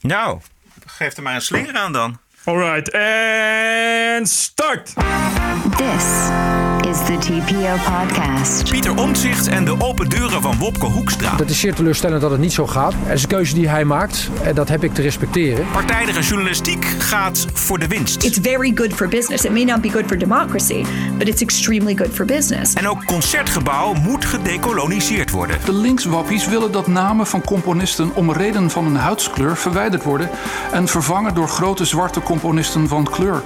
Nou, geef er maar een slinger aan dan. Alright, en start! This is the TPO podcast. Pieter Omtzigt en de open deuren van Wopke Hoekstra. Het is zeer teleurstellend dat het niet zo gaat. Het is een keuze die hij maakt en dat heb ik te respecteren. Partijdige journalistiek gaat voor de winst. It's very good for business. It may not be good for democracy, but it's extremely good for business. En ook Concertgebouw moet gedecoloniseerd worden. De linkswappies willen dat namen van componisten om reden van hun huidskleur verwijderd worden en vervangen door grote zwarte componisten van kleur.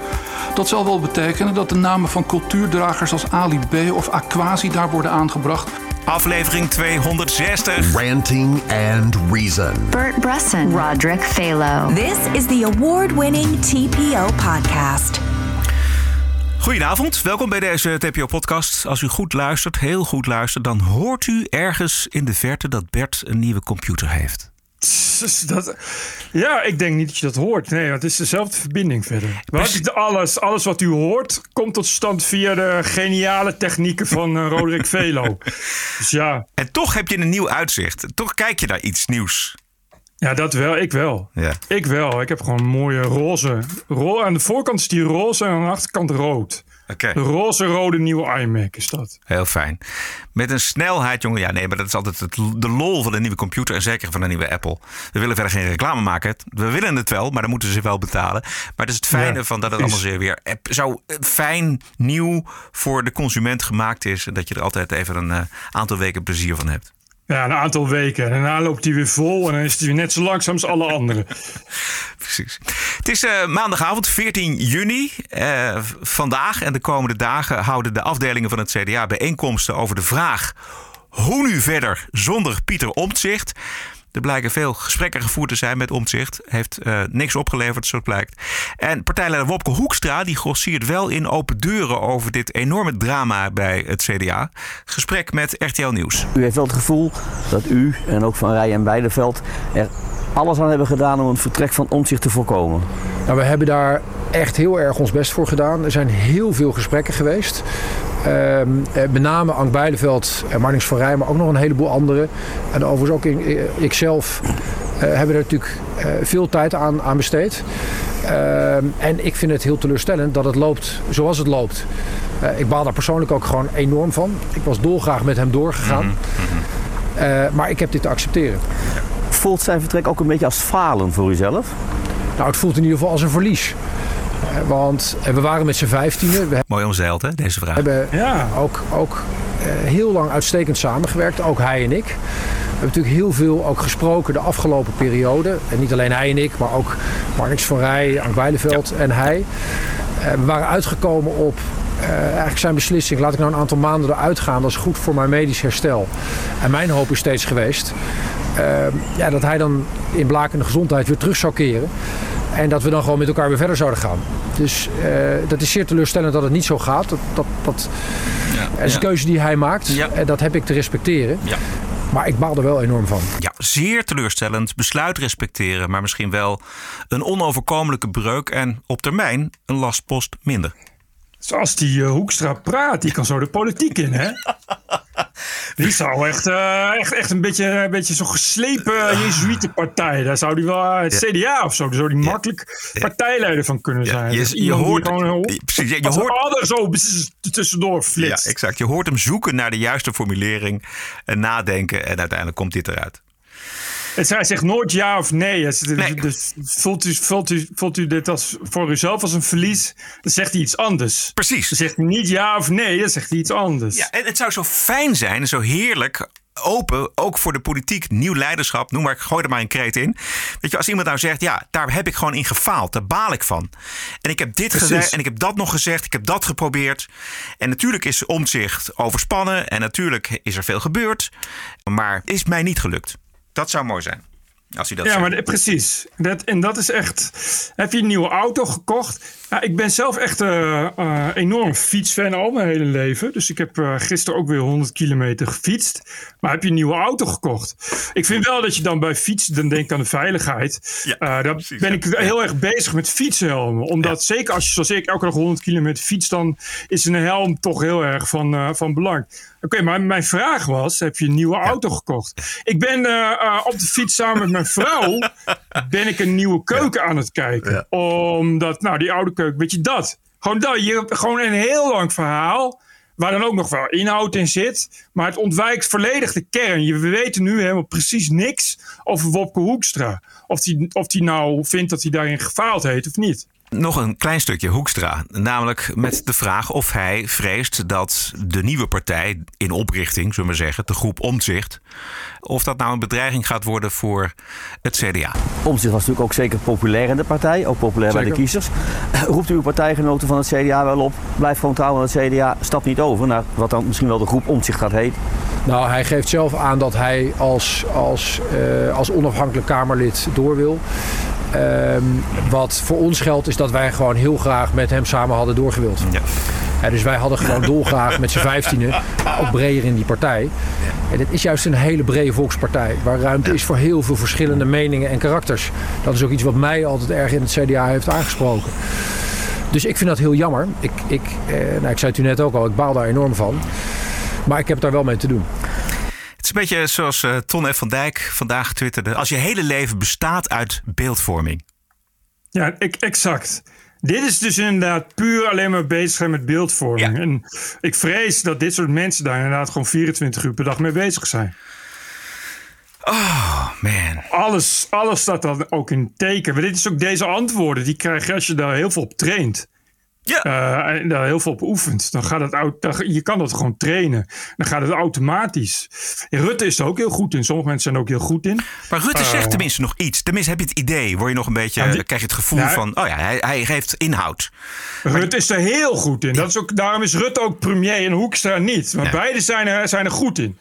Dat zal wel betekenen dat de namen van cultuurdragers als Ali B of Aquasi daar worden aangebracht. Aflevering 260. Ranting and Reason. Bert Bresson, Roderick Phalo. This is the award-winning TPO podcast. Goedenavond, welkom bij deze TPO-podcast. Als u goed luistert, heel goed luistert, dan hoort u ergens in de verte dat Bert een nieuwe computer heeft. Dat, ja, ik denk niet dat je dat hoort. Nee, het is dezelfde verbinding verder. Alles, alles wat u hoort, komt tot stand via de geniale technieken van eh, Roderick Velo. Dus ja, En toch heb je een nieuw uitzicht. Toch kijk je naar iets nieuws. ja, dat wel. Ik wel. Ja. Ik wel. Ik heb gewoon een mooie roze. Ro aan de voorkant is die roze en aan de achterkant rood. Oké, De roze-rode nieuwe iMac is dat. heel fijn. Met een snelheid, jongen. Ja, nee, maar dat is altijd het, de lol van een nieuwe computer. En zeker van een nieuwe Apple. We willen verder geen reclame maken. We willen het wel, maar dan moeten ze wel betalen. Maar het is het fijne Ja, van dat het allemaal weer app- zo eh, fijn nieuw voor de consument gemaakt is. En dat je er altijd even een eh, aantal weken plezier van hebt. Ja, een aantal weken. En daarna loopt hij weer vol en dan is hij weer net zo langzaam als alle anderen. Precies. Het is eh, maandagavond 14 juni. Eh, vandaag en de komende dagen houden de afdelingen van het CDA bijeenkomsten over de vraag hoe nu verder zonder Pieter Omtzigt. Er blijken veel gesprekken gevoerd te zijn met Omtzigt. Heeft eh, niks opgeleverd, zo blijkt. En partijleider Wopke Hoekstra die grossiert wel in open deuren over dit enorme drama bij het CDA. Gesprek met RTL Nieuws. U heeft wel het gevoel dat u en ook Van Rij en Weideveld er alles aan hebben gedaan om een vertrek van omzicht te voorkomen. Nou, we hebben daar echt heel erg ons best voor gedaan. Er zijn heel veel gesprekken geweest. Ehm, eh, met name Ank Beideveld en Marnix van Rij, maar ook nog een heleboel anderen. En overigens ook in, eh, ikzelf eh, hebben er natuurlijk eh, veel tijd aan, aan besteed. Ehm, en ik vind het heel teleurstellend dat het loopt zoals het loopt. Eh, ik baal daar persoonlijk ook gewoon enorm van. Ik was dolgraag met hem doorgegaan. Eh, maar ik heb dit te accepteren. Voelt zijn vertrek ook een beetje als falen voor uzelf? Nou, het voelt in ieder geval als een verlies. Eh, Want eh, we waren met z'n vijftienen. We Mooi omzeild, hè, deze vraag. hebben Ja. ook, ook eh, heel lang uitstekend samengewerkt. Ook hij en ik. We hebben natuurlijk heel veel ook gesproken de afgelopen periode. En niet alleen hij en ik, maar ook Marnix van Rij, Ank Weideveld en hij. We waren uitgekomen op eh, eigenlijk zijn beslissing. Laat ik nou een aantal maanden eruit gaan. Dat is goed voor mijn medisch herstel. En mijn hoop is steeds geweest eh, ja, dat hij dan in blakende gezondheid weer terug zou keren. En dat we dan gewoon met elkaar weer verder zouden gaan. Dus eh, dat is zeer teleurstellend dat het niet zo gaat. Dat, dat, dat het is een keuze die hij maakt. Ja. En dat heb ik te respecteren. Ja. Maar ik baal er wel enorm van. Ja, zeer teleurstellend. Besluit respecteren, maar misschien wel een onoverkomelijke breuk en op termijn een lastpost minder. Zoals die eh, Hoekstra praat, die kan zo de politiek in, hè? Die zou echt, eh, echt, echt een beetje, een beetje zo'n geslepen Jezuïetenpartij. Daar zou die wel eh, het CDA of zo, daar zou die makkelijk partijleider van kunnen zijn. je- je hoort- gewoon, je- precies, ja, je hoort- zo tussendoor Ja, flitst. exact. Je hoort hem zoeken naar de juiste formulering en nadenken en uiteindelijk komt dit eruit. Het, hij zegt nooit ja of nee. Dus voelt, u, voelt, u, voelt u dit als, voor uzelf als een verlies, dan zegt hij iets anders. Precies. Dan zegt hij niet ja of nee, dan zegt hij iets anders. Ja, en het zou zo fijn zijn, zo heerlijk, open, ook voor de politiek, nieuw leiderschap, noem maar, ik gooi er maar een kreet in. Weet je, als iemand nou zegt, ja, daar heb ik gewoon in gefaald, daar baal ik van. En ik heb dit gezegd en ik heb dat nog gezegd, ik heb dat geprobeerd. En natuurlijk is omzicht overspannen en natuurlijk is er veel gebeurd, maar is mij niet gelukt. Dat zou mooi zijn. Als hij dat Ja, zegt. maar precies. Dat, en dat is echt. Heb je een nieuwe auto gekocht? Ik ben zelf echt een enorm fietsfan al mijn hele leven. Dus ik heb eh, gisteren ook weer 100 kilometer gefietst. Maar heb je een nieuwe auto gekocht? Ik vind wel dat je dan bij fietsen, dan denk aan de veiligheid. Ja, daar precies, ben ja. ik heel erg bezig met fietshelmen. Omdat zeker als je zoals ik elke dag 100 kilometer fietst, dan is een helm toch heel erg van, van belang. Oké, maar mijn vraag was: heb je een nieuwe auto gekocht? Ik ben eh, eh, op de fiets samen met mijn vrouw ben ik een nieuwe keuken aan het kijken. Omdat, nou, die oude keuken, weet je dat? Gewoon dat. Je hebt gewoon een heel lang verhaal. Waar dan ook nog wel inhoud in zit. Maar het ontwijkt volledig de kern. Je, we weten nu helemaal precies niks over Wopke Hoekstra. Of hij of die nou vindt dat hij daarin gefaald heeft of niet. Nog een klein stukje Hoekstra. Namelijk met de vraag of hij vreest dat de nieuwe partij in oprichting, zullen we zeggen, de groep Omtzigt, of dat nou een bedreiging gaat worden voor het CDA. Omtzigt was natuurlijk ook zeker populair in de partij, ook populair bij de kiezers. Roept u uw partijgenoten van het CDA wel op, blijf gewoon trouw aan het CDA, stap niet over naar wat dan misschien wel de groep Omtzigt gaat heten? Nou, hij geeft zelf aan dat hij als, als, uh, als onafhankelijk Kamerlid door wil. Um, wat voor ons geldt is dat wij gewoon heel graag met hem samen hadden doorgewild. Ja. Ja, dus wij hadden gewoon dolgraag met z'n vijftienen, ook breder in die partij. En dit is juist een hele brede volkspartij, waar ruimte is voor heel veel verschillende meningen en karakters. Dat is ook iets wat mij altijd erg in het CDA heeft aangesproken. Dus ik vind dat heel jammer. Ik, ik, eh, nou, ik zei het u net ook al, ik baal daar enorm van. Maar ik heb daar wel mee te doen. Is een beetje zoals uh, Ton F. van Dijk vandaag twitterde. Als je hele leven bestaat uit beeldvorming. Ja, ik, exact. Dit is dus inderdaad puur alleen maar bezig zijn met beeldvorming. En ik vrees dat dit soort mensen daar inderdaad gewoon 24 uur per dag mee bezig zijn. Oh, man. Alles, alles staat dan ook in teken. Maar dit is ook deze antwoorden, die krijg je als je daar heel veel op traint. Ja. Uh, en daar heel veel op oefent. Dan gaat het, je kan dat gewoon trainen. Dan gaat het automatisch. Rutte is er ook heel goed in. Sommige mensen zijn er ook heel goed in. Maar Rutte uh, zegt tenminste nog iets. Tenminste heb je het idee. Word je nog een beetje, ja, krijg je het gevoel ja, van, oh ja, hij, hij geeft inhoud. Rutte maar, is er heel goed in. Dat is ook, daarom is Rutte ook premier en Hoekstra niet. Maar beide zijn er, zijn er goed in.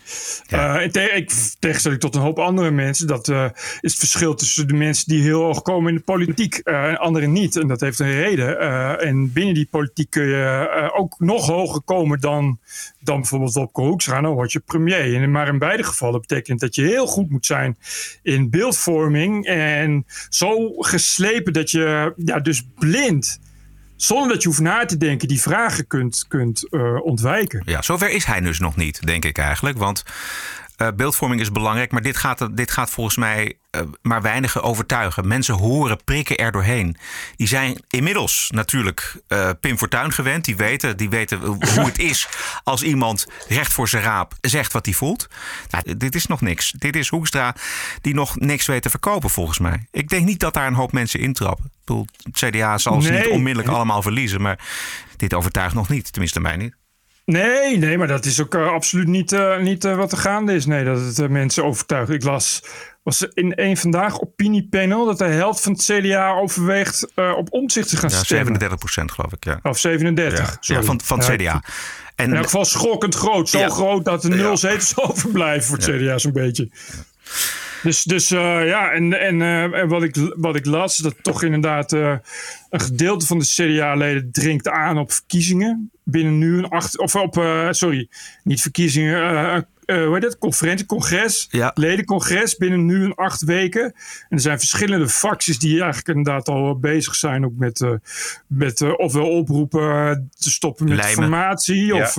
Uh, in te, ik, tegenstelling tot een hoop andere mensen. Dat uh, is het verschil tussen de mensen die heel hoog komen in de politiek en anderen niet. En dat heeft een reden. en binnen die politiek kun je uh, ook nog hoger komen dan, dan bijvoorbeeld Wopke Hoekstra. Dan word je premier. En, maar in beide gevallen betekent dat je heel goed moet zijn in beeldvorming. En zo geslepen dat je ja, dus blind zonder dat je hoeft na te denken, die vragen kunt, kunt uh, ontwijken. Ja, zover is hij dus nog niet, denk ik eigenlijk. Want uh, beeldvorming is belangrijk, maar dit gaat, dit gaat volgens mij uh, maar weinigen overtuigen. Mensen horen, prikken er doorheen. Die zijn inmiddels natuurlijk uh, Pim Fortuyn gewend. Die weten, die weten hoe het is als iemand recht voor zijn raap zegt wat hij voelt. Nou, dit is nog niks. Dit is Hoekstra die nog niks weet te verkopen volgens mij. Ik denk niet dat daar een hoop mensen intrappen. Ik bedoel, het CDA zal ze niet onmiddellijk allemaal verliezen, maar dit overtuigt nog niet. Tenminste mij niet. Nee, nee, maar dat is ook uh, absoluut niet, uh, niet uh, wat er gaande is. Nee, dat het mensen overtuigt. Ik las, was in een vandaag opiniepanel dat de helft van het CDA overweegt op omzicht te gaan ja, stemmen. 37 procent geloof ik, ja. Of 37, ja, ja van, van het CDA. En, in elk geval schokkend groot. Zo groot dat er nul zetels overblijven voor het CDA zo'n beetje. Dus, dus uh, ja, en, en, uh, en wat, ik, wat ik las, dat toch inderdaad uh, een gedeelte van de CDA-leden dringt aan op verkiezingen. Binnen nu een acht, of op, sorry, niet verkiezingen, uh, hoe heet dat? Conferentie, congres, ja. ledencongres binnen nu een acht weken. En er zijn verschillende fracties die eigenlijk inderdaad al bezig zijn ook met, uh, met uh, ofwel oproepen te stoppen met lijmen. formatie. Ja. Of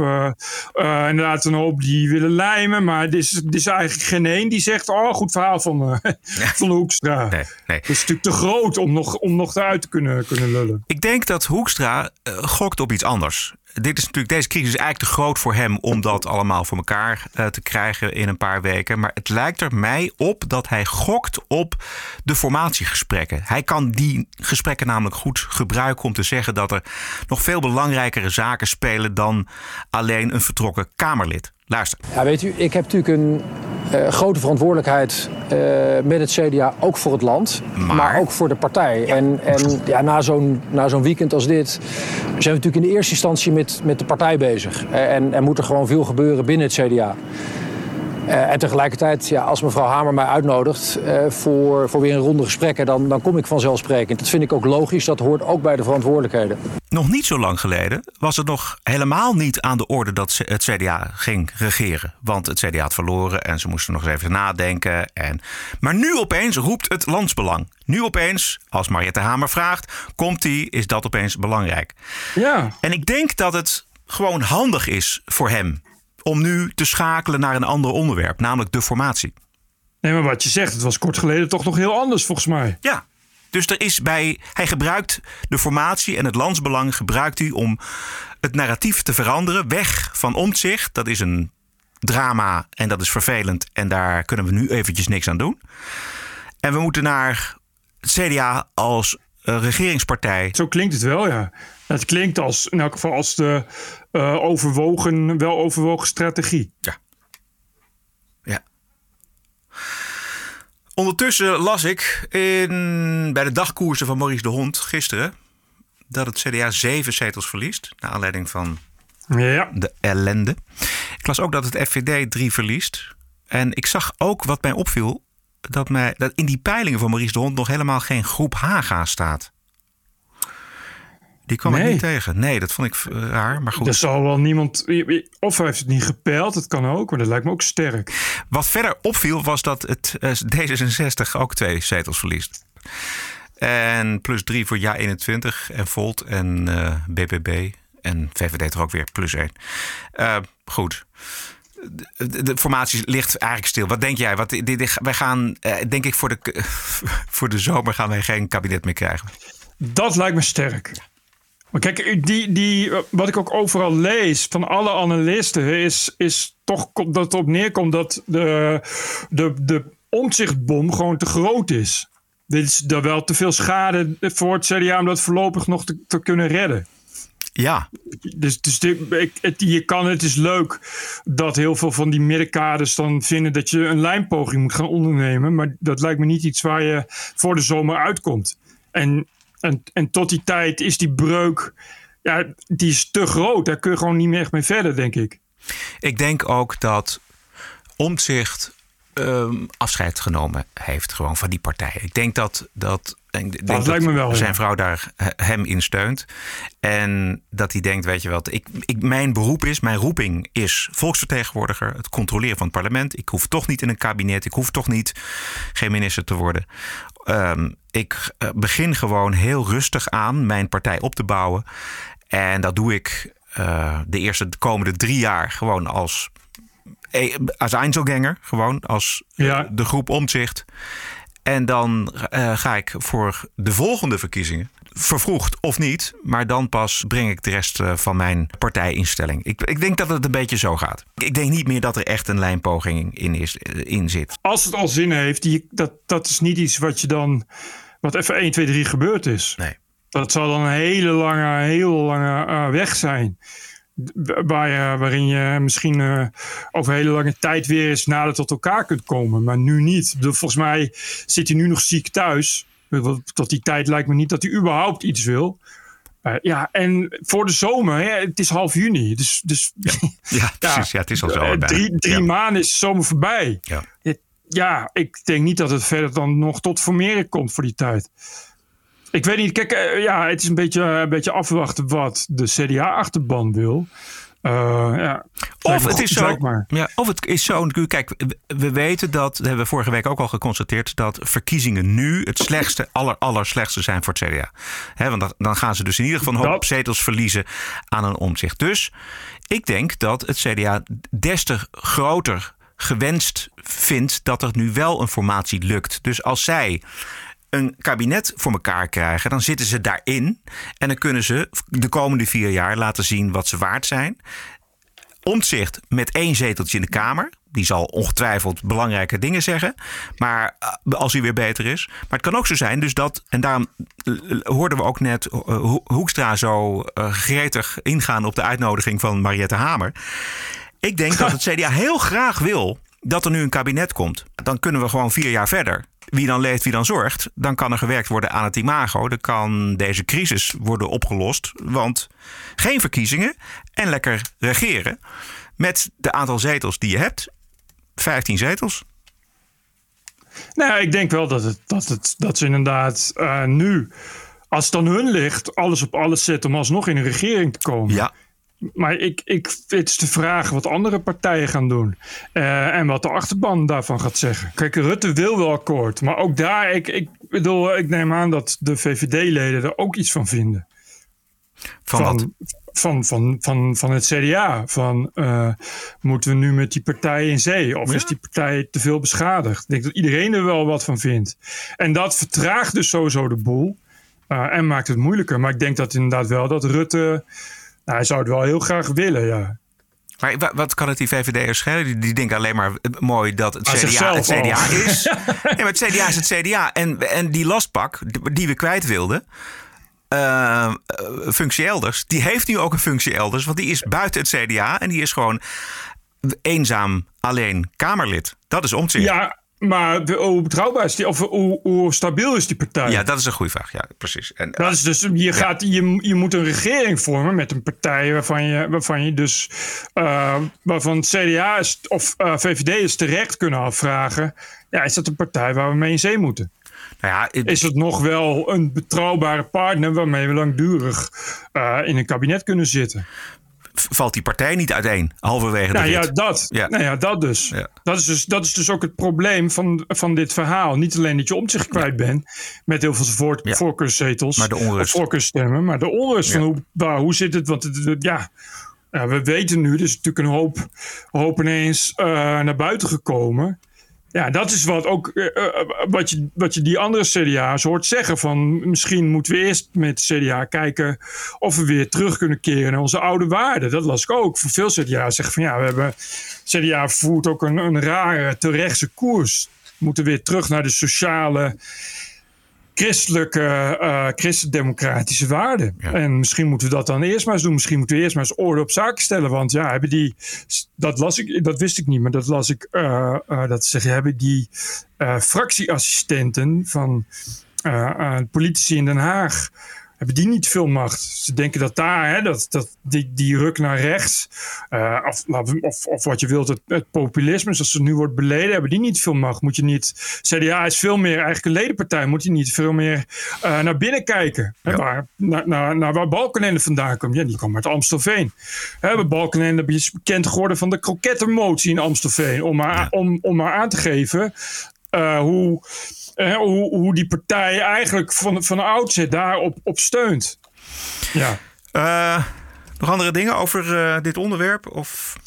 inderdaad een hoop die willen lijmen. Maar er is, is eigenlijk geen één die zegt, oh goed verhaal van, van Hoekstra. Nee, nee. Dat is natuurlijk te groot om nog, om nog eruit te kunnen, kunnen lullen. Ik denk dat Hoekstra gokt op iets anders dit is natuurlijk, deze crisis is eigenlijk te groot voor hem om dat allemaal voor elkaar uh, te krijgen in een paar weken. Maar het lijkt er mij op dat hij gokt op de formatiegesprekken. Hij kan die gesprekken namelijk goed gebruiken om te zeggen dat er nog veel belangrijkere zaken spelen dan alleen een vertrokken Kamerlid. Luister. Ja, weet u, ik heb natuurlijk een uh, grote verantwoordelijkheid uh, met het CDA, ook voor het land, maar, maar ook voor de partij. Ja. En, en ja, na zo'n zo'n weekend als dit zijn we natuurlijk in de eerste instantie met, met de partij bezig. En er moet er gewoon veel gebeuren binnen het CDA. Uh, en tegelijkertijd, ja, als mevrouw Hamer mij uitnodigt uh, voor, voor weer een ronde gesprekken, dan, dan kom ik vanzelfsprekend. Dat vind ik ook logisch, dat hoort ook bij de verantwoordelijkheden. Nog niet zo lang geleden was het nog helemaal niet aan de orde dat het CDA ging regeren. Want het CDA had verloren en ze moesten nog eens even nadenken. En... Maar nu opeens roept het landsbelang. Nu opeens, als Mariette Hamer vraagt, komt die, is dat opeens belangrijk. Ja. En ik denk dat het gewoon handig is voor hem om nu te schakelen naar een ander onderwerp, namelijk de formatie. Nee, maar wat je zegt, het was kort geleden toch nog heel anders volgens mij. Ja, dus er is bij, hij gebruikt de formatie en het landsbelang gebruikt hij om het narratief te veranderen. Weg van omzicht, dat is een drama en dat is vervelend en daar kunnen we nu eventjes niks aan doen. En we moeten naar het CDA als uh, regeringspartij. Zo klinkt het wel, ja. Het klinkt als, in elk geval als de uh, overwogen, wel overwogen strategie. Ja. Ja. Ondertussen las ik in, bij de dagkoersen van Maurice de Hond gisteren dat het CDA zeven zetels verliest. Naar aanleiding van ja. de ellende. Ik las ook dat het FVD drie verliest. En ik zag ook wat mij opviel. Dat, mij, dat in die peilingen van Maurice de Hond nog helemaal geen groep Haga staat. Die kwam Nee. ik niet tegen. Nee, dat vond ik eh, raar. Maar goed. Er zal wel niemand. Of hij heeft het niet gepeild, dat kan ook, maar dat lijkt me ook sterk. Wat verder opviel was dat het eh, D66 ook twee zetels verliest. En plus drie voor Ja21 en Volt en eh, BBB. En VVD toch ook weer plus één. Eh, goed. De, de, de formatie ligt eigenlijk stil. Wat denk jij? Wat, wij gaan, eh, denk ik, voor de, voor de zomer gaan wij geen kabinet meer krijgen. Dat lijkt me sterk. Maar kijk, die, die, wat ik ook overal lees van alle analisten is, is toch dat het op neerkomt dat de, de, de omzichtbom gewoon te groot is. Dit is er wel te veel schade voor het CDA om dat voorlopig nog te, te kunnen redden. Ja, Dus, dus dit- ik, het, je kan, het is leuk dat heel veel van die middenkaders dan vinden dat je een lijnpoging moet gaan ondernemen. Maar dat lijkt me niet iets waar je voor de zomer uitkomt. En, en, en tot die tijd is die breuk, ja, die is te groot. Daar kun je gewoon niet meer echt mee verder, denk ik. ik denk ook dat Omtzigt ehm, afscheid genomen heeft gewoon van die partij. Ik denk dat, dat, denk ja. zijn vrouw daar hem in steunt. En dat hij denkt, weet je wat, ik, ik, mijn beroep is, mijn roeping is volksvertegenwoordiger. Het controleren van het parlement. Ik hoef toch niet in een kabinet. Ik hoef toch niet geen minister te worden. Ehm, ik eh, begin gewoon heel rustig aan mijn partij op te bouwen. En dat doe ik eh, de eerste de komende drie jaar gewoon als, eh, als Einzelganger. Gewoon als Ja. de groep omzicht. En dan ga ik voor de volgende verkiezingen, vervroegd of niet, maar dan pas breng ik de rest eh, van mijn partijinstelling. Ik, ik denk dat het een beetje zo gaat. Ik denk niet meer dat er echt een lijnpoging in, is, eh, in zit. Als het al zin heeft, die, dat, dat is niet iets wat je dan, wat even 1, 2, 3 gebeurd is. Nee. Dat zal dan een hele lange, heel lange eh, weg zijn. Waar je, waarin je misschien over hele lange tijd weer eens nader tot elkaar kunt komen. Maar nu niet. Volgens mij zit hij nu nog ziek thuis. Tot die tijd lijkt me niet dat hij überhaupt iets wil. Eh, ja, en voor de zomer, hè, het is half juni. Dus, dus Ja, precies. Ja, het is al zo. eh, bijna. drie drie Ja. maanden is de zomer voorbij. Ja. Het- ja, ik denk niet dat het verder dan nog tot formeren komt voor die tijd. Ik weet niet, kijk, eh, ja, het is een beetje, een beetje afwachten wat de CDA-achterban wil. Eh, ja, Of het, is zo, ja, of het is zo. Kijk, we- we weten dat, dat hebben we vorige week ook al geconstateerd, dat verkiezingen nu het slechtste, aller, aller slechtste zijn voor het CDA. Hè, want dan- dan gaan ze dus in ieder geval een hoop zetels verliezen aan een omzicht. Dus ik denk dat het CDA des te groter gewenst vindt dat er nu wel een formatie lukt. Dus als zij een kabinet voor elkaar krijgen, dan zitten ze daarin. En dan kunnen ze de komende vier jaar laten zien wat ze waard zijn. Omtzigt met één zeteltje in de Kamer. Die zal ongetwijfeld belangrijke dingen zeggen. Maar eh, als hij weer beter is. Maar het kan ook zo zijn, dus dat. En daarom eh, hoorden we ook net eh, Ho- Hoekstra zo eh, gretig ingaan op de uitnodiging van Mariette Hamer. Ik denk dat het CDA heel graag wil dat er nu een kabinet komt. Dan kunnen we gewoon vier jaar verder. Wie dan leeft, wie dan zorgt. Dan kan er gewerkt worden aan het imago. Dan kan deze crisis worden opgelost. Want geen verkiezingen en lekker regeren. Met de aantal zetels die je hebt. 15 zetels. Nou, ik denk wel dat, het, dat, het, dat ze inderdaad eh, nu, als het aan hun ligt, alles op alles zetten om alsnog in een regering te komen. Ja, Maar ik, ik, het is de vraag wat andere partijen gaan doen. Eh, en wat de achterban daarvan gaat zeggen. Kijk, Rutte wil wel akkoord. Maar ook daar, ik, ik bedoel, ik neem aan dat de VVD-leden er ook iets van vinden. van, wat? van, van, van, van het CDA. Van uh, moeten we nu met die partij in zee? Of is die partij te veel beschadigd? Ik denk dat iedereen er wel wat van vindt. En dat vertraagt dus sowieso de boel. Uh, en maakt het moeilijker. Maar ik denk dat inderdaad wel dat Rutte. Nou, hij zou het wel heel graag willen, ja. Maar wat kan het die VVD'ers schelen? Die, die denken alleen maar mooi dat het CDA het CDA is. nee, maar het CDA is het CDA. En, en die lastpak die we kwijt wilden... Uh, functie elders, die heeft nu ook een functie elders. Want die is buiten het CDA en die is gewoon eenzaam alleen Kamerlid. Dat is omtzien. Ja, maar hoe betrouwbaar is die, of hoe, hoe, stabiel is die partij? Ja, dat is een goede vraag. Ja, precies. En, dat is dus, je, gaat, je, je moet een regering vormen met een partij waarvan je, waarvan je dus, uh, waarvan CDA is, of uh, VVD is terecht kunnen afvragen. Ja, is dat een partij waar we mee in zee moeten? Nou ja, het, is het nog wel een betrouwbare partner waarmee we langdurig uh, in een kabinet kunnen zitten? Valt die partij niet uiteen halverwege nou, de ja, dat. Ja. Nou ja, dat dus. Ja. Dat, is dus. Dat is dus ook het probleem van, van dit verhaal. Niet alleen dat je om zich kwijt bent met heel veel voor, voorkeurszetels. Maar de onrust. Maar de onrust van hoe, waar, hoe zit het? Want het, ja, we weten nu, er is natuurlijk een hoop, hoop ineens uh, naar buiten gekomen. Ja, dat is wat ook uh, wat, je, wat je die andere CDA's hoort zeggen. Van misschien moeten we eerst met CDA kijken of we weer terug kunnen keren naar onze oude waarden. Dat las ik ook. Voor veel CDA's zeggen van ja, we hebben. CDA voert ook een, een rare terechtse koers. We moeten weer terug naar de sociale christelijke, uh, christendemocratische waarden. En misschien moeten we dat dan eerst maar eens doen. Misschien moeten we eerst maar eens orde op zaken stellen. Want ja, hebben die, dat las ik, dat wist ik niet, maar dat las ik, uh, uh, dat zeggen, hebben die fractieassistenten van politici in Den Haag hebben die niet veel macht. Ze denken dat daar, hè, dat, dat die, die ruk naar rechts, uh, of, of, of, wat je wilt, het, het, populisme, zoals het nu wordt beleden, hebben die niet veel macht. Moet je niet, CDA is veel meer eigenlijk een ledenpartij, moet je niet veel meer uh, naar binnen kijken. Ja. Hè, waar, naar, naar, naar waar Balkenende vandaan komt. Ja, die komt uit Amstelveen. Hè, Balkenende is bekend geworden van de krokettenmotie in Amstelveen, om maar, ja. om, om maar aan te geven uh, hoe uh, hoe, hoe die partij eigenlijk van, van oudsher daarop op steunt. Ja. Uh, nog andere dingen over uh, dit onderwerp? Of?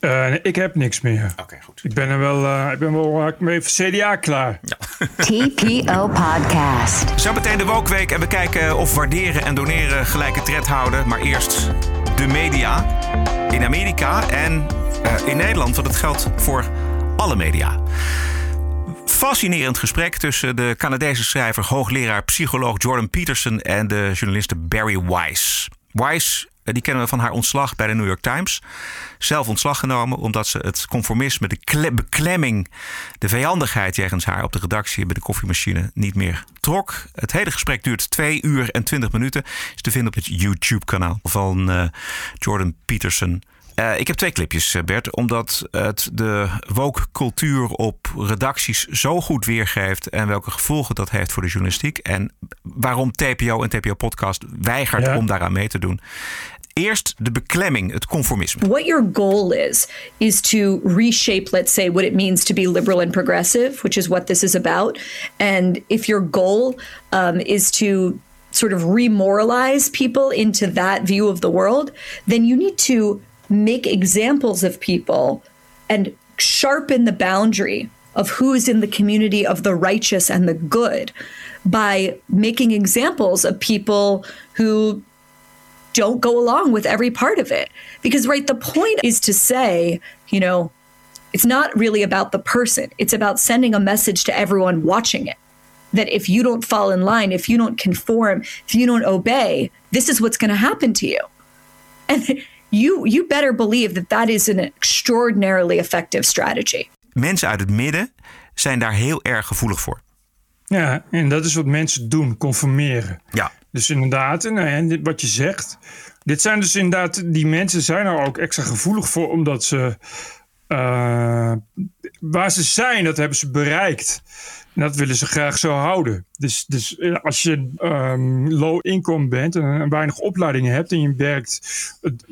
Nee, ik heb niks meer. Oké, okay, goed. Ik ben er wel, ik ben wel mee voor CDA klaar. Ja. TPO Podcast. Zo meteen de Wokweek en we kijken of waarderen en doneren gelijke tred houden. Maar eerst de media in Amerika en in Nederland, want het geldt voor alle media fascinerend gesprek tussen de Canadese schrijver, hoogleraar, psycholoog Jordan Peterson en de journaliste Barry Weiss. Weiss, eh, die kennen we van haar ontslag bij de New York Times. Zelf ontslag genomen omdat ze het conformisme, de beklemming, de vijandigheid jegens haar op de redactie bij de koffiemachine niet meer trok. Het hele gesprek duurt 2 uur en 20 minuten. Is te vinden op het YouTube-kanaal van uh, Jordan Peterson. Uh, ik heb twee clipjes, eh, Bert, omdat het de woke-cultuur op redacties zo goed weergeeft en welke gevolgen dat heeft voor de journalistiek en waarom TPO en TPO Podcast weigert ja. om daaraan mee te doen. Eerst de beklemming, het conformisme. What your goal is, is to reshape, let's say, what it means to be liberal and progressive, which is what this is about. And if your goal um, is to sort of remoralize people into that view of the world, then you need to make examples of people and sharpen the boundary of who's in the community of the righteous and the good by making examples of people who don't go along with every part of it. Because, right, the point is to say, you know, it's not really about the person, it's about sending a message to everyone watching it. That if you don't fall in line, if you don't conform, if you don't obey, this is what's going to happen to you. And you you better believe that that is an extraordinarily effective strategy. Mensen uit het midden zijn daar heel erg gevoelig voor. Ja, en dat is wat mensen doen, conformeren. Ja. Dus inderdaad, en wat je zegt, dit zijn dus inderdaad, die mensen zijn er ook extra gevoelig voor, omdat ze uh, waar ze zijn, dat hebben ze bereikt. En dat willen ze graag zo houden. Dus, dus eh, als je um, low income bent en weinig opleidingen hebt en je werkt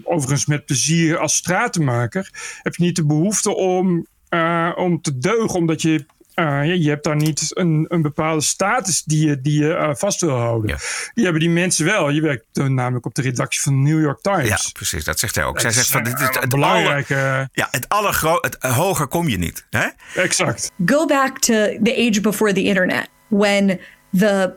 overigens met plezier als stratenmaker, heb je niet de behoefte om, uh, om te deugen, omdat je Uh, je, je, hebt daar niet een, een bepaalde status die je, die je uh, vast wil houden. Die hebben die mensen wel. Je werkt namelijk op de redactie van de New York Times. Ja, precies. Dat zegt hij ook. Zij zegt van dit is het, belangrijke. ja, het allergro het hoger kom je niet. Hè? Exact. Go back to the age before the internet, when the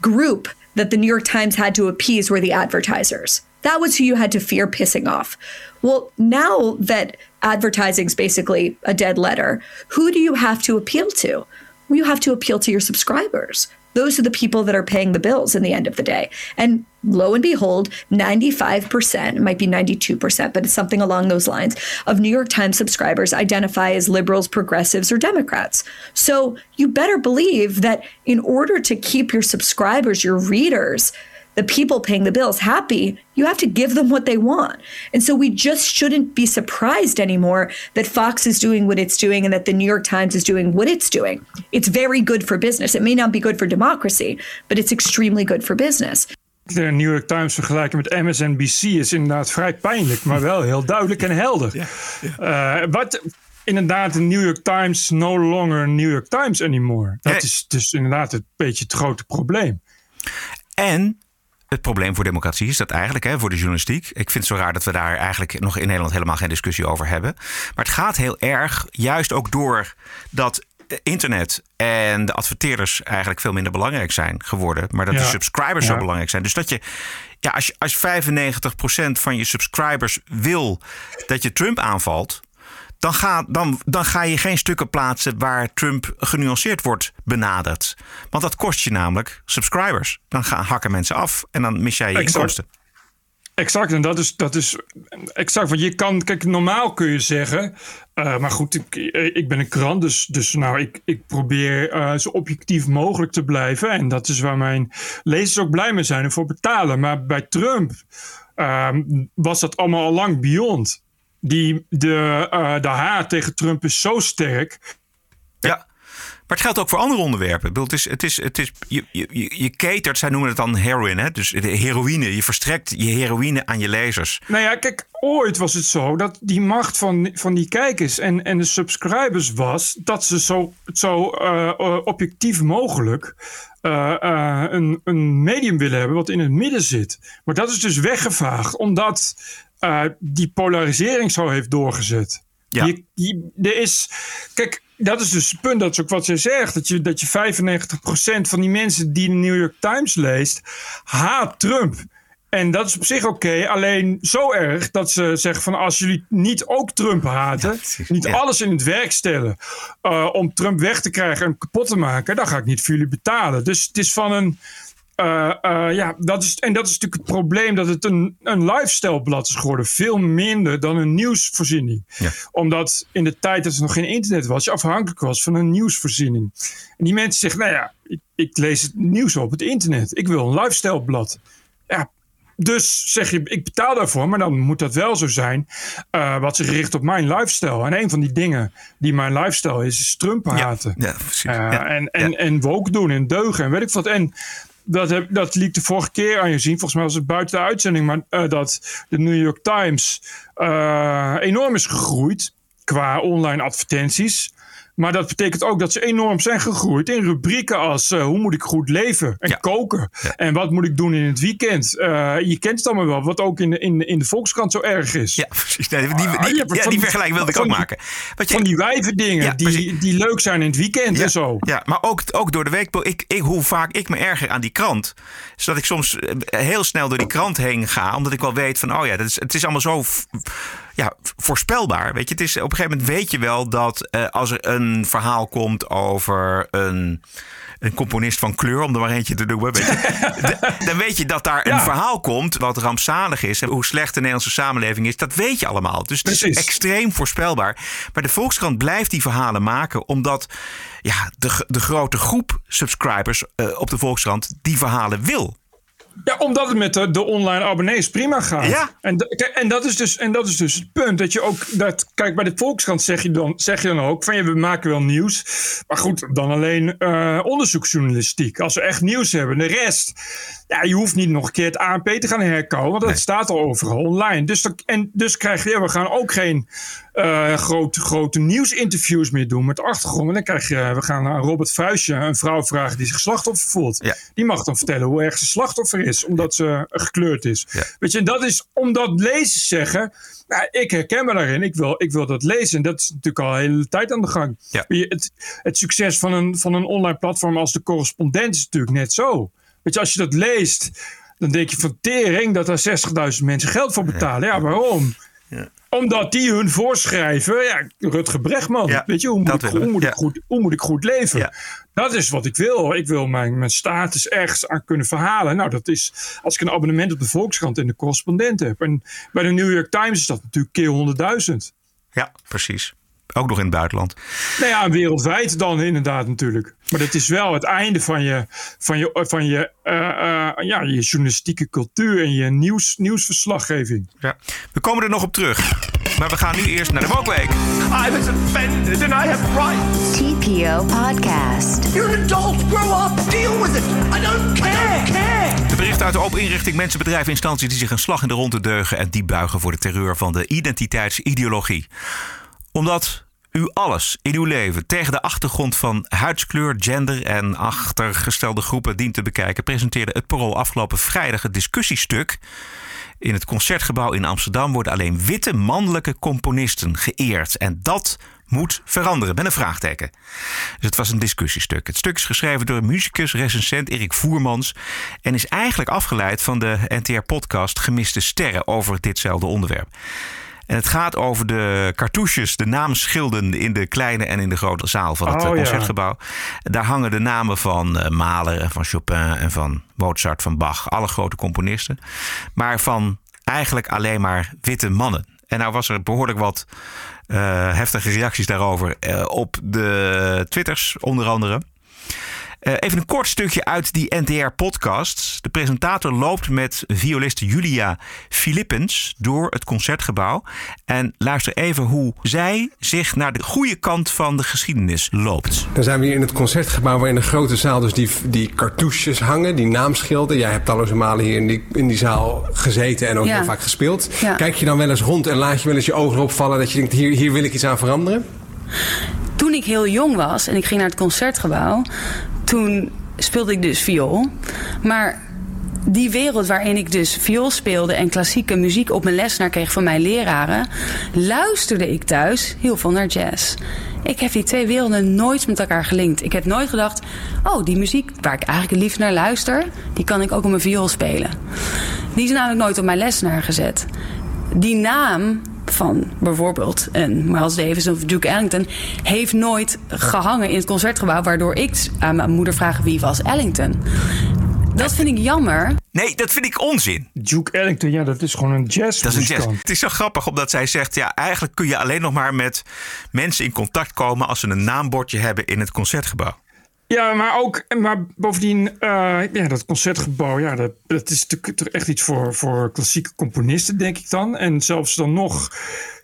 group that the New York Times had to appease were the advertisers. That was who you had to fear pissing off. Well, now that advertising's basically a dead letter, who do you have to appeal to? Well, you have to appeal to your subscribers. Those are the people that are paying the bills in the end of the day. And lo and behold, 95%, it might be 92%, but it's something along those lines, of New York Times subscribers identify as liberals, progressives, or Democrats. So you better believe that in order to keep your subscribers, your readers, the people paying the bills happy, you have to give them what they want. And so we just shouldn't be surprised anymore that Fox is doing what it's doing and that the New York Times is doing what it's doing. It's very good for business. It may not be good for democracy, but it's extremely good for business. De New York Times vergelijken met MSNBC is inderdaad vrij pijnlijk, maar wel heel duidelijk en helder. Ja, ja. Uh, wat inderdaad de New York Times no longer New York Times anymore. Dat is dus inderdaad een beetje het grote probleem. En het probleem voor democratie is dat eigenlijk, hè, voor de journalistiek. Ik vind het zo raar dat we daar eigenlijk nog in Nederland helemaal geen discussie over hebben. Maar het gaat heel erg, juist ook door dat internet en de adverteerders eigenlijk veel minder belangrijk zijn geworden. Maar dat de subscribers zo belangrijk zijn. Dus dat je, ja, als, je, als 95% van je subscribers wil dat je Trump aanvalt dan ga, dan, dan ga je geen stukken plaatsen waar Trump genuanceerd wordt benaderd. Want dat kost je namelijk subscribers. Dan gaan hakken mensen af en dan mis jij je exact. inkomsten. Exact, en dat is, dat is exact. Want je kan, kijk, normaal kun je zeggen. Uh, maar goed, ik, ik ben een krant, dus, dus nou, ik, ik probeer uh, zo objectief mogelijk te blijven. En dat is waar mijn lezers ook blij mee zijn en voor betalen. Maar bij Trump uh, was dat allemaal al lang beyond die, de, uh, de haat tegen Trump is zo sterk. Ja. Maar het geldt ook voor andere onderwerpen. Het is, het is, het is, je, je, je catert, zij noemen het dan heroin, hè? dus de heroïne. Je verstrekt je heroïne aan je lezers. Nou ja, kijk, ooit was het zo dat die macht van, van die kijkers en, en de subscribers was dat ze zo, zo uh, objectief mogelijk uh, uh, een, een medium willen hebben wat in het midden zit. Maar dat is dus weggevaagd, omdat uh, die polarisering zo heeft doorgezet. Ja. Je, je, er is, kijk, dat is dus het punt, dat is ook wat ze zegt. Dat je, dat je 95% van die mensen die de New York Times leest, haat Trump. En dat is op zich oké, alleen zo erg dat ze zeggen van als jullie niet ook Trump haten, niet alles in het werk stellen uh, om Trump weg te krijgen en kapot te maken, dan ga ik niet voor jullie betalen. Dus het is van een, uh, uh, ja, dat is, en dat is natuurlijk het probleem dat het een, een lifestyle-blad is geworden. Veel minder dan een nieuwsvoorziening. Ja. Omdat in de tijd dat er nog geen internet was, je afhankelijk was van een nieuwsvoorziening. En die mensen zeggen, nou ja, ik, ik lees het nieuws op het internet. Ik wil een lifestyle-blad. Ja, dus zeg je, ik betaal daarvoor, maar dan moet dat wel zo zijn uh, wat zich richt op mijn lifestyle. En een van die dingen die mijn lifestyle is, is Trump haten. Ja, ja, precies. Uh, ja, en, en, en woke doen en deugen en weet ik wat. En dat, heb, dat liet de vorige keer aan je zien. Volgens mij was het buiten de uitzending. Maar uh, dat de New York Times uh, enorm is gegroeid qua online advertenties. Maar dat betekent ook dat ze enorm zijn gegroeid in rubrieken als uh, hoe moet ik goed leven en ja. koken. Ja. En wat moet ik doen in het weekend. Uh, je kent het allemaal wel, wat ook in de, in, in de Volkskrant zo erg is. Ja, precies. Nee, die, die, die, ja, die vergelijking wilde ik ook maken. Wat je, van die wijven dingen die, die leuk zijn in het weekend en zo. Ja, maar ook, ook door de week. Ik, ik, hoe vaak ik me erger aan die krant. Is dat ik soms heel snel door die krant heen ga. Omdat ik wel weet van, oh ja, dat is, het is allemaal zo ja, voorspelbaar. Weet je, het is, op een gegeven moment weet je wel dat uh, als er een verhaal komt over een, een componist van kleur, om er maar eentje te doen, weet je, dan weet je dat daar ja. een verhaal komt wat rampzalig is. En hoe slecht de Nederlandse samenleving is, dat weet je allemaal. Dus het Precies. is extreem voorspelbaar. Maar de Volkskrant blijft die verhalen maken, omdat ja, de, de grote groep subscribers uh, op de Volkskrant die verhalen wil. Ja, omdat het met de, de online abonnees prima gaat. Ja. En, en, dat is dus, en dat is dus het punt. Dat je ook, dat, kijk, bij de Volkskrant zeg je dan, zeg je dan ook van ja, we maken wel nieuws. Maar goed, dan alleen eh, onderzoeksjournalistiek. Als we echt nieuws hebben. De rest, ja, je hoeft niet nog een keer het ANP te gaan herkouwen. Want dat Nee. staat al overal online. Dus, dat, en, dus krijg je, ja, we gaan ook geen eh, grote, grote nieuwsinterviews meer doen met de achtergrond. En dan krijg je, we gaan aan Robert Vuistje, een vrouw vragen die zich slachtoffer voelt. Ja. Die mag dan vertellen hoe erg ze slachtoffer is, omdat ze gekleurd is. Ja. Weet je, en dat is omdat lezers zeggen. Nou, ik herken me daarin, ik wil, ik wil dat lezen. En dat is natuurlijk al een hele tijd aan de gang. Ja. Het, het succes van een, van een online platform als de correspondent is natuurlijk net zo. Weet je, als je dat leest, dan denk je van tering dat daar 60.000 mensen geld voor betalen. Ja, waarom? Omdat die hun voorschrijven, ja, Rutger Bregman, Ja, weet je, hoe moet, ik, hoe, moet ja. ik goed, hoe moet ik goed leven? Ja. Dat is wat ik wil. Ik wil mijn, mijn status ergens aan kunnen verhalen. Nou, dat is als ik een abonnement op de Volkskrant en de correspondent heb. En bij de New York Times is dat natuurlijk keer 100.000. Ja, precies. Ook nog in het buitenland. Nou ja, wereldwijd dan inderdaad natuurlijk. Maar dat is wel het einde van je, van je, van je, eh, eh, ja, je journalistieke cultuur en je nieuws, nieuwsverslaggeving. Ja. We komen er nog op terug. Maar we gaan nu eerst naar de Wokwijk. I was offended and I have rights. TPO Podcast. You're an adult. Grow up. Deal with it. I don't care. care. De bericht uit de open inrichting mensen, bedrijven, instanties die zich een slag in de ronde deugen en diep buigen voor de terreur van de identiteitsideologie. Omdat u alles in uw leven tegen de achtergrond van huidskleur, gender en achtergestelde groepen dient te bekijken, presenteerde het Parool afgelopen vrijdag het discussiestuk. In het concertgebouw in Amsterdam worden alleen witte mannelijke componisten geëerd. En dat moet veranderen, met een vraagteken. Dus het was een discussiestuk. Het stuk is geschreven door muzikus, recensent Erik Voermans. En is eigenlijk afgeleid van de NTR-podcast Gemiste Sterren over ditzelfde onderwerp. En het gaat over de cartouches, de naamschilden in de kleine en in de grote zaal van het Oh, eh, ja. concertgebouw. Daar hangen de namen van eh, Mahler en van Chopin en van Mozart, van Bach, alle grote componisten. Maar van eigenlijk alleen maar witte mannen. En nou was er behoorlijk wat eh, heftige reacties daarover op de Twitters, onder andere. Eh, even een kort stukje uit die NTR-podcast. De presentator loopt met violiste Julia Philippens door het concertgebouw. En luister even hoe zij zich naar de goede kant van de geschiedenis loopt. Dan zijn we hier in het concertgebouw waar in de grote zaal dus die, die cartouches hangen, die naamschilden. Jij hebt talloze malen hier in die, in die zaal gezeten en ook Ja. heel vaak gespeeld. Ja. Kijk je dan wel eens rond en laat je wel eens je ogen erop vallen dat je denkt, hier, hier wil ik iets aan veranderen? Toen ik heel jong was en ik ging naar het concertgebouw, toen speelde ik dus viool. Maar die wereld waarin ik dus viool speelde en klassieke muziek op mijn les naar kreeg van mijn leraren, luisterde ik thuis heel veel naar jazz. Ik heb die twee werelden nooit met elkaar gelinkt. Ik heb nooit gedacht, oh, die muziek waar ik eigenlijk het liefst naar luister, die kan ik ook op mijn viool spelen. Die is namelijk nooit op mijn les naar gezet. Die naam van bijvoorbeeld een Miles Davis of Duke Ellington heeft nooit gehangen in het concertgebouw, waardoor ik aan mijn moeder vraag wie was Ellington. Dat vind ik jammer. Nee, dat vind ik onzin. Duke Ellington, ja, dat is gewoon een jazz. Dat is een jazz. Het is zo grappig omdat zij zegt: ja, eigenlijk kun je alleen nog maar met mensen in contact komen als ze een naambordje hebben in het concertgebouw. Ja, maar ook, maar bovendien, eh, ja, dat concertgebouw, ja, dat, dat is natuurlijk echt iets voor, voor klassieke componisten, denk ik dan. En zelfs dan nog,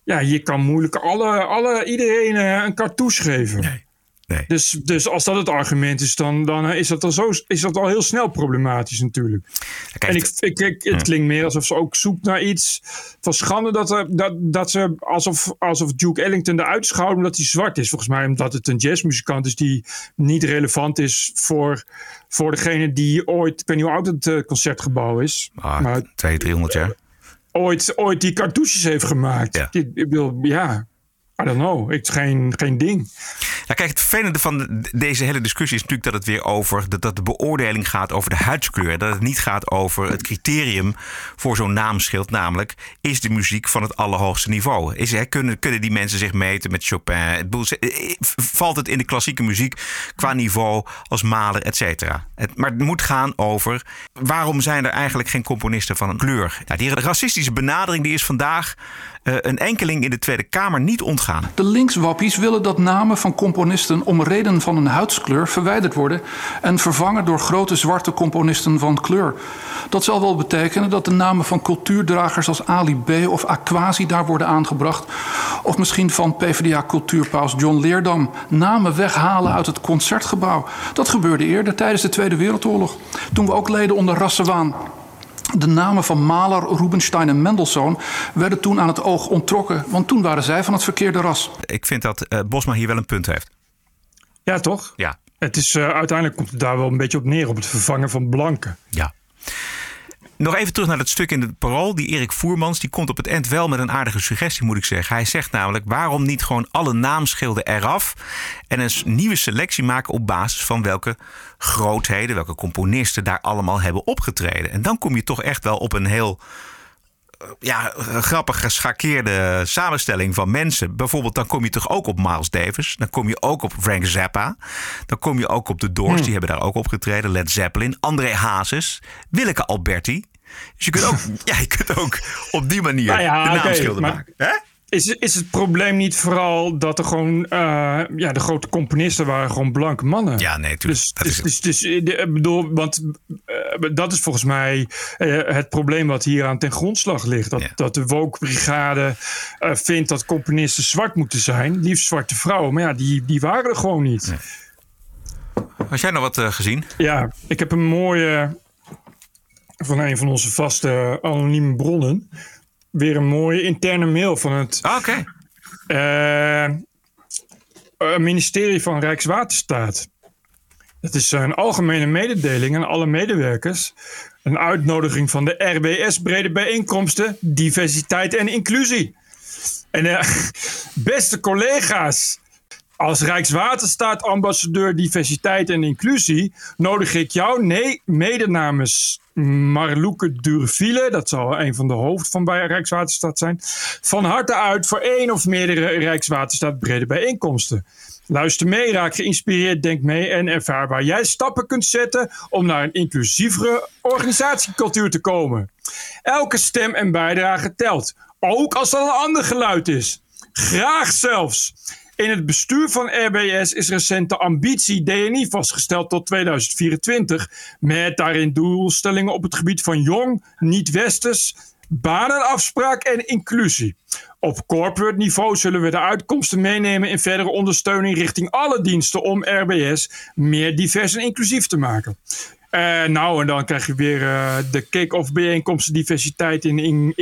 ja, je kan moeilijk alle, alle, iedereen eh, een cartouche geven. Nee. Nee. Dus, dus als dat het argument is, dan, dan is, dat al zo, is dat al heel snel problematisch natuurlijk. Kijk, en ik, ik, ik- het klinkt meer alsof ze ook zoekt naar iets van schande. Dat, er, dat, dat ze alsof, alsof Duke Ellington eruit schouwen omdat hij zwart is. Volgens mij omdat het een jazzmuzikant is die niet relevant is voor, voor degene die ooit, ik weet niet hoe oud het eh, concertgebouw is. ah, maar 200, 300 jaar. ooit, ooit die cartouches heeft gemaakt. Ja. Ik ja, I don't know. Is geen, geen ding. Ja, kijk, het vervelende van de- deze hele discussie is natuurlijk dat het weer over dat, dat de beoordeling gaat over de huidskleur. Dat het niet gaat over het criterium voor zo'n naamschild, namelijk is de muziek van het allerhoogste niveau. Is, hè, kunnen, kunnen die mensen zich meten met Chopin? Het ze- eh, valt het in de klassieke muziek qua niveau als Mahler, et cetera? Maar het moet gaan over waarom zijn er eigenlijk geen componisten van een kleur? Ja, die racistische benadering die is vandaag eh, een enkeling in de Tweede Kamer niet ontgaan. De linkswappies willen dat namen van componisten om reden van een huidskleur verwijderd worden en vervangen door grote zwarte componisten van kleur. Dat zal wel betekenen dat de namen van cultuurdragers als Ali B. of Aquasi daar worden aangebracht. Of misschien van PvdA-cultuurpaus John Leerdam namen weghalen uit het concertgebouw. Dat gebeurde eerder tijdens de Tweede Wereldoorlog. Toen we ook leden onder rassewaan. De namen van Mahler, Rubinstein en Mendelssohn werden toen aan het oog onttrokken, want toen waren zij van het verkeerde ras. Ik vind dat uh, Bosma hier wel een punt heeft. Ja, toch? Ja. Het is, uh, uiteindelijk komt het daar wel een beetje op neer, op het vervangen van blanken. Ja. Nog even terug naar het stuk in het parool. Die Erik Voermans die komt op het eind wel met een aardige suggestie, moet ik zeggen. Hij zegt namelijk: waarom niet gewoon alle naamschilden eraf en een nieuwe selectie maken op basis van welke grootheden, welke componisten daar allemaal hebben opgetreden? En dan kom je toch echt wel op een heel eh, ja, grappig geschakeerde samenstelling van mensen. Bijvoorbeeld, dan kom je toch ook op Miles Davis. Dan kom je ook op Frank Zappa. Dan kom je ook op de Doors, die hebben daar ook opgetreden. Led Zeppelin, André Hazes, Willeke Alberti. Dus je kunt ook, ja, je kunt ook op die manier Nou ja, de naamschilder maar- maken. Hè? Is, is het probleem niet vooral dat er gewoon, eh, ja, de grote componisten waren gewoon blanke mannen? Ja, nee, tuurlijk. Dus, Dat dus, is dus, dus, de- ik bedoel, want eh, dat is volgens mij eh, het probleem wat hier aan ten grondslag ligt. Dat, dat de woke-brigade vindt dat componisten zwart moeten zijn, liefst zwarte vrouwen. Maar ja, die, die waren er gewoon niet. Had jij nog wat gezien? Ja, ik heb een mooie van een van onze vaste anonieme bronnen. Weer een mooie interne mail van het Oké. eh, eh, ministerie van Rijkswaterstaat. Het is een algemene mededeling aan alle medewerkers. Een uitnodiging van de RBS Brede Bijeenkomsten, Diversiteit en Inclusie. En eh, beste collega's, als Rijkswaterstaat-ambassadeur diversiteit en inclusie nodig ik jou, nee, mede namens Marloeke dat zal een van de hoofd van bij Rijkswaterstaat zijn, van harte uit voor één of meerdere Rijkswaterstaat brede bijeenkomsten. Luister mee, raak geïnspireerd, denk mee en ervaar waar jij stappen kunt zetten om naar een inclusievere organisatiecultuur te komen. Elke stem en bijdrage telt, ook als dat een ander geluid is. Graag zelfs. In het bestuur van RBS is recent de ambitie DNI vastgesteld tot 2024. Met daarin doelstellingen op het gebied van jong, niet-westers, banenafspraak en inclusie. Op corporate niveau zullen we de uitkomsten meenemen in verdere ondersteuning richting alle diensten om RBS meer divers en inclusief te maken. Eh, nou, en dan krijg je weer eh, de kick-off bijeenkomsten diversiteit in, in,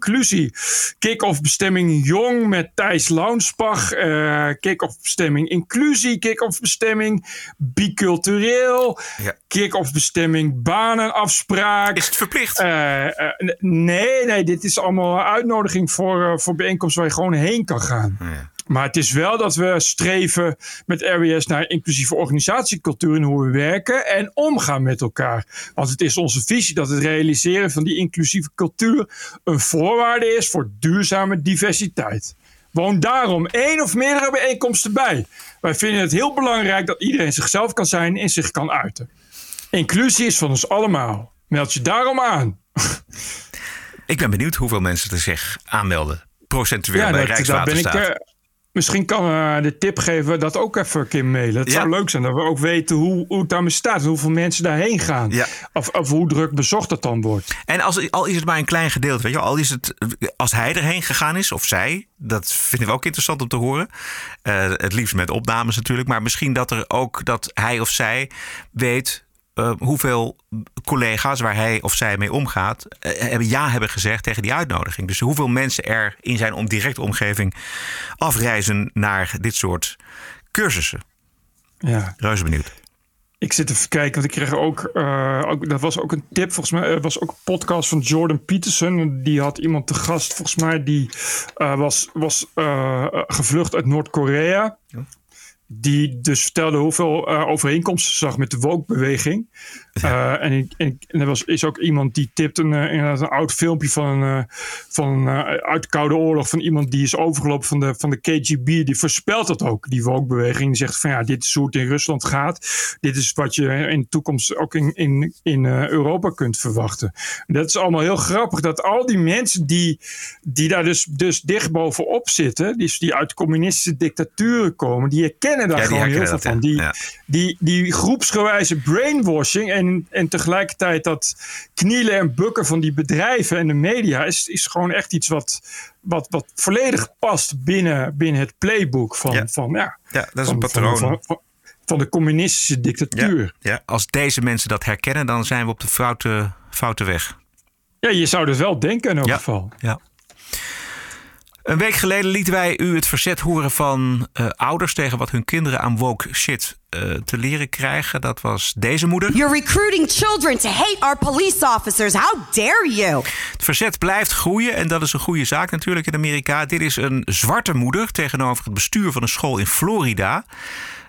inclusie. Kick-off bestemming jong met Thijs Launsbach. eh kick-off bestemming inclusie. Kick-off bestemming bicultureel. Ja. Kick-off bestemming banenafspraak. Is het verplicht? Eh, eh, nee, nee, dit is allemaal een uitnodiging voor, voor bijeenkomsten waar je gewoon heen kan gaan. Maar het is wel dat we streven met RWS naar inclusieve organisatiecultuur en hoe we werken en omgaan met elkaar. Want het is onze visie dat het realiseren van die inclusieve cultuur een voorwaarde is voor duurzame diversiteit. Woon daarom één of meerdere bijeenkomsten bij. Wij vinden het heel belangrijk dat iedereen zichzelf kan zijn en zich kan uiten. Inclusie is van ons allemaal. Meld je daarom aan. Ik ben benieuwd hoeveel mensen er zich aanmelden. Procentueel bij dat- daar ben ik. Misschien kan eh, de tipgever dat ook even een keer mailen. Het Ja. zou leuk zijn dat we ook weten hoe, hoe het daarmee staat. Hoeveel mensen daarheen gaan. Ja. Of, of hoe druk bezocht het dan wordt. En als, al is het maar een klein gedeelte, weet je, al is het als hij erheen gegaan is of zij, dat vinden we ook interessant om te horen. Eh, het liefst met opnames natuurlijk, maar misschien dat er ook dat hij of zij weet eh, hoeveel collega's waar hij of zij mee omgaat, eh, hebben ja hebben gezegd tegen die uitnodiging. Dus hoeveel mensen er in zijn om directe omgeving afreizen naar dit soort cursussen. Ja. Reuze benieuwd. Ik zit even kijken, want ik kreeg ook, eh, ook. Dat was ook een tip, volgens mij. Er was ook een podcast van Jordan Peterson. Die had iemand te gast, volgens mij. Die was, was gevlucht uit Noord-Korea. Die dus vertelde hoeveel eh, overeenkomsten zag met de Uh, en, ik, en, er was, is ook iemand die tipt een, uh, een oud filmpje van, uh, van uit de Koude Oorlog. Van iemand die is overgelopen van de, van de KGB. Die voorspelt dat ook, die woke-beweging. Die zegt van ja, dit is hoe het in Rusland gaat. Dit is wat je in de toekomst ook in, in, in Europa kunt verwachten. En dat is allemaal heel grappig. Dat al die mensen die, die daar dus, dus dicht bovenop zitten. Die, die uit communistische dictaturen komen. Die herkennen daar gewoon heel veel van. Die, die, die groepsgewijze brainwashing en, en tegelijkertijd dat knielen en bukken van die bedrijven en de media is, is gewoon echt iets wat, wat, wat volledig past binnen, binnen het playbook van, ja. van ja, ja, dat is een patroon. Van, van, van, de communistische dictatuur. Ja, ja, als deze mensen dat herkennen, dan zijn we op de foute, foute weg. Ja, je zou het wel denken in elk geval. Ja. Een week geleden lieten wij u het verzet horen van uh, ouders tegen wat hun kinderen aan woke shit uh, te leren krijgen. Dat was deze moeder. You're recruiting children to hate our police officers. How dare you? Het verzet blijft groeien en dat is een goede zaak natuurlijk in Amerika. Dit is een zwarte moeder tegenover het bestuur van een school in Florida.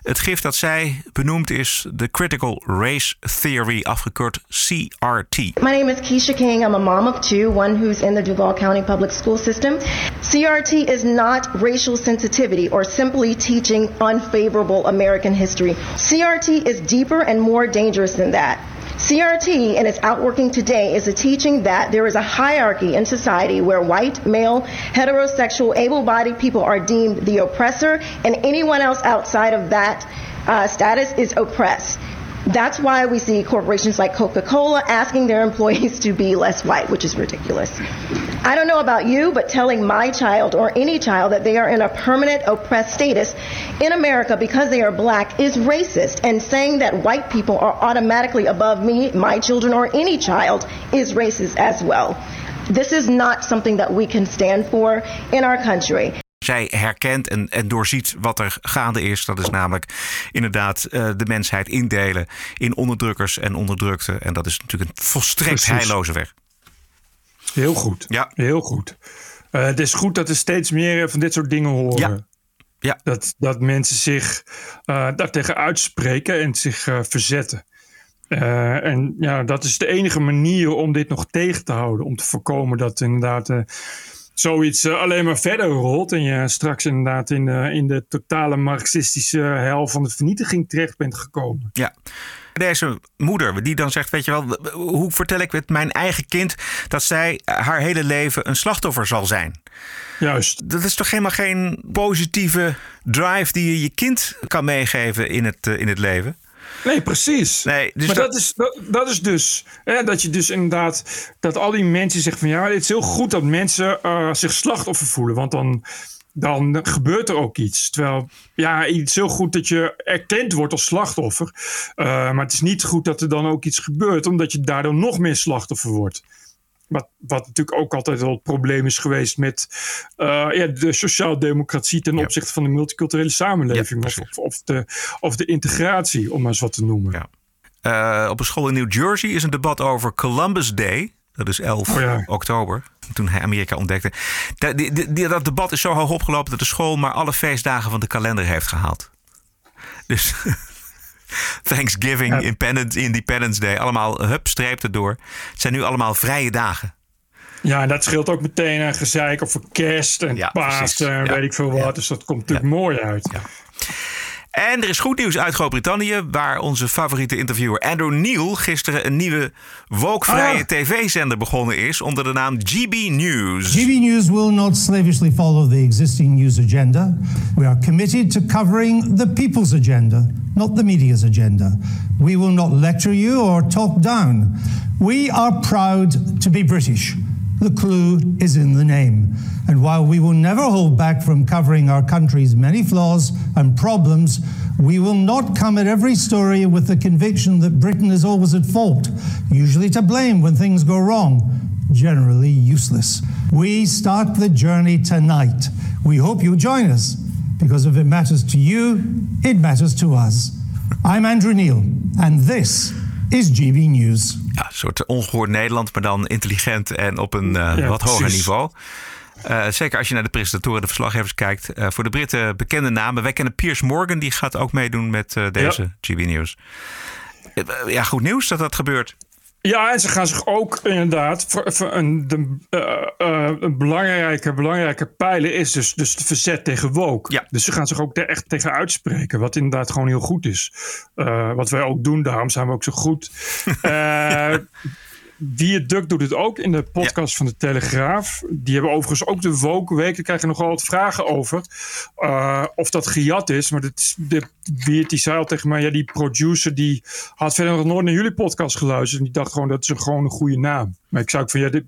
Het gif dat zij benoemd is de Critical Race Theory, afgekort CRT. My name is Keisha King. I'm a mom of two, one who's in the Duval County Public School System. CRT is not racial sensitivity or simply teaching unfavorable American history. CRT is deeper and more dangerous than that. CRT and its outworking today is a teaching that there is a hierarchy in society where white, male, heterosexual, able bodied people are deemed the oppressor, and anyone else outside of that uh, status is oppressed. That's why we see corporations like Coca Cola asking their employees to be less white, which is ridiculous. I don't know about you, but telling my child or any child that they are in a permanent oppressed status in America because they are black is racist. And saying that white people are automatically above me, my children, or any child is racist as well. This is not something that we can stand for in our country. Zij herkent en, en doorziet wat er gaande is. Dat is namelijk inderdaad uh, de mensheid indelen in onderdrukkers en onderdrukte. En dat is natuurlijk een volstrekt Precies. heilloze weg. Heel goed. Ja. Heel goed. Uh, het is goed dat er steeds meer van dit soort dingen horen. Ja. Ja. Dat, dat mensen zich uh, daartegen uitspreken en zich verzetten. en ja, dat is de enige manier om dit nog tegen te houden. Om te voorkomen dat inderdaad zoiets uh, alleen maar verder rolt. En je straks inderdaad in, uh, in de totale marxistische hel van de vernietiging terecht bent gekomen. Ja. Deze moeder die dan zegt, weet je wel, hoe vertel ik met mijn eigen kind dat zij haar hele leven een slachtoffer zal zijn? Juist. Dat is toch helemaal geen positieve drive die je je kind kan meegeven in het, uh, in het leven? Nee, precies. Nee, dus maar dat, is, dat, dat, is dus hè, dat je dus inderdaad dat al die mensen zeggen van ja, het is heel goed dat mensen uh, zich slachtoffer voelen, want dan, dan gebeurt er ook iets. Terwijl ja, het is heel goed dat je erkend wordt als slachtoffer, uh, maar het is niet goed dat er dan ook iets gebeurt, omdat je daardoor nog meer slachtoffer wordt. Wat, wat natuurlijk ook altijd wel het probleem is geweest met uh, ja, de sociaaldemocratie ten ja. opzichte van de multiculturele samenleving. Ja, of, of, de, of de integratie, om maar eens wat te noemen. Ja. Uh, op een school in New Jersey is een debat over Columbus Day. Dat is 11 oh ja. oktober, toen hij Amerika ontdekte. Dat, die, die, dat debat is zo hoog opgelopen dat de school maar alle feestdagen van de kalender heeft gehaald. Dus Thanksgiving, ja. Independence, Independence Day. Allemaal, hup, streep erdoor. Het zijn nu allemaal vrije dagen. Ja, en dat scheelt ook meteen een gezeik over kerst en ja, Pasen en ja. weet ik veel wat. Ja. Dus dat komt natuurlijk mooi uit. En er is goed nieuws uit Groot-Brittannië, waar onze favoriete interviewer Andrew Neil gisteren een nieuwe woke-vrije ah. tv-zender begonnen is onder de naam GB News. GB News will not slavishly follow the existing news agenda. We are committed to covering the people's agenda, not the media's agenda. We will not lecture you or talk down. We are proud to be British. The clue is in the name. And while we will never hold back from covering our country's many flaws and problems, we will not come at every story with the conviction that Britain is always at fault, usually to blame when things go wrong, generally useless. We start the journey tonight. We hope you'll join us, because if it matters to you, it matters to us. I'm Andrew Neil, and this is GB News. Ja, een soort ongehoord Nederland, maar dan intelligent en op een uh, ja, wat hoger niveau. Uh, zeker als je naar de presentatoren, de verslaggevers kijkt. Uh, voor de Britten bekende namen. Wij kennen Piers Morgan, die gaat ook meedoen met deze ja. GB News. ja, goed nieuws dat dat gebeurt. Ja, en ze gaan zich ook inderdaad. Voor, voor een, de, uh, uh, een belangrijke, belangrijke pijler is dus, dus het verzet tegen woke. Ja. Dus ze gaan zich ook er echt tegen uitspreken. Wat inderdaad gewoon heel goed is. Uh, wat wij ook doen, daarom zijn we ook zo goed. Wie het Duk doet het ook in de podcast ja. van de Telegraaf. Die hebben overigens ook de Woke Week. Daar krijg je nogal wat vragen over. Uh, of dat gejat is. Maar dit, de, die zei al tegen mij... Ja, die producer die had verder nog nooit naar jullie podcast geluisterd. En die dacht gewoon dat is gewoon een goede naam. Maar ik zou ook van... Ja, dit,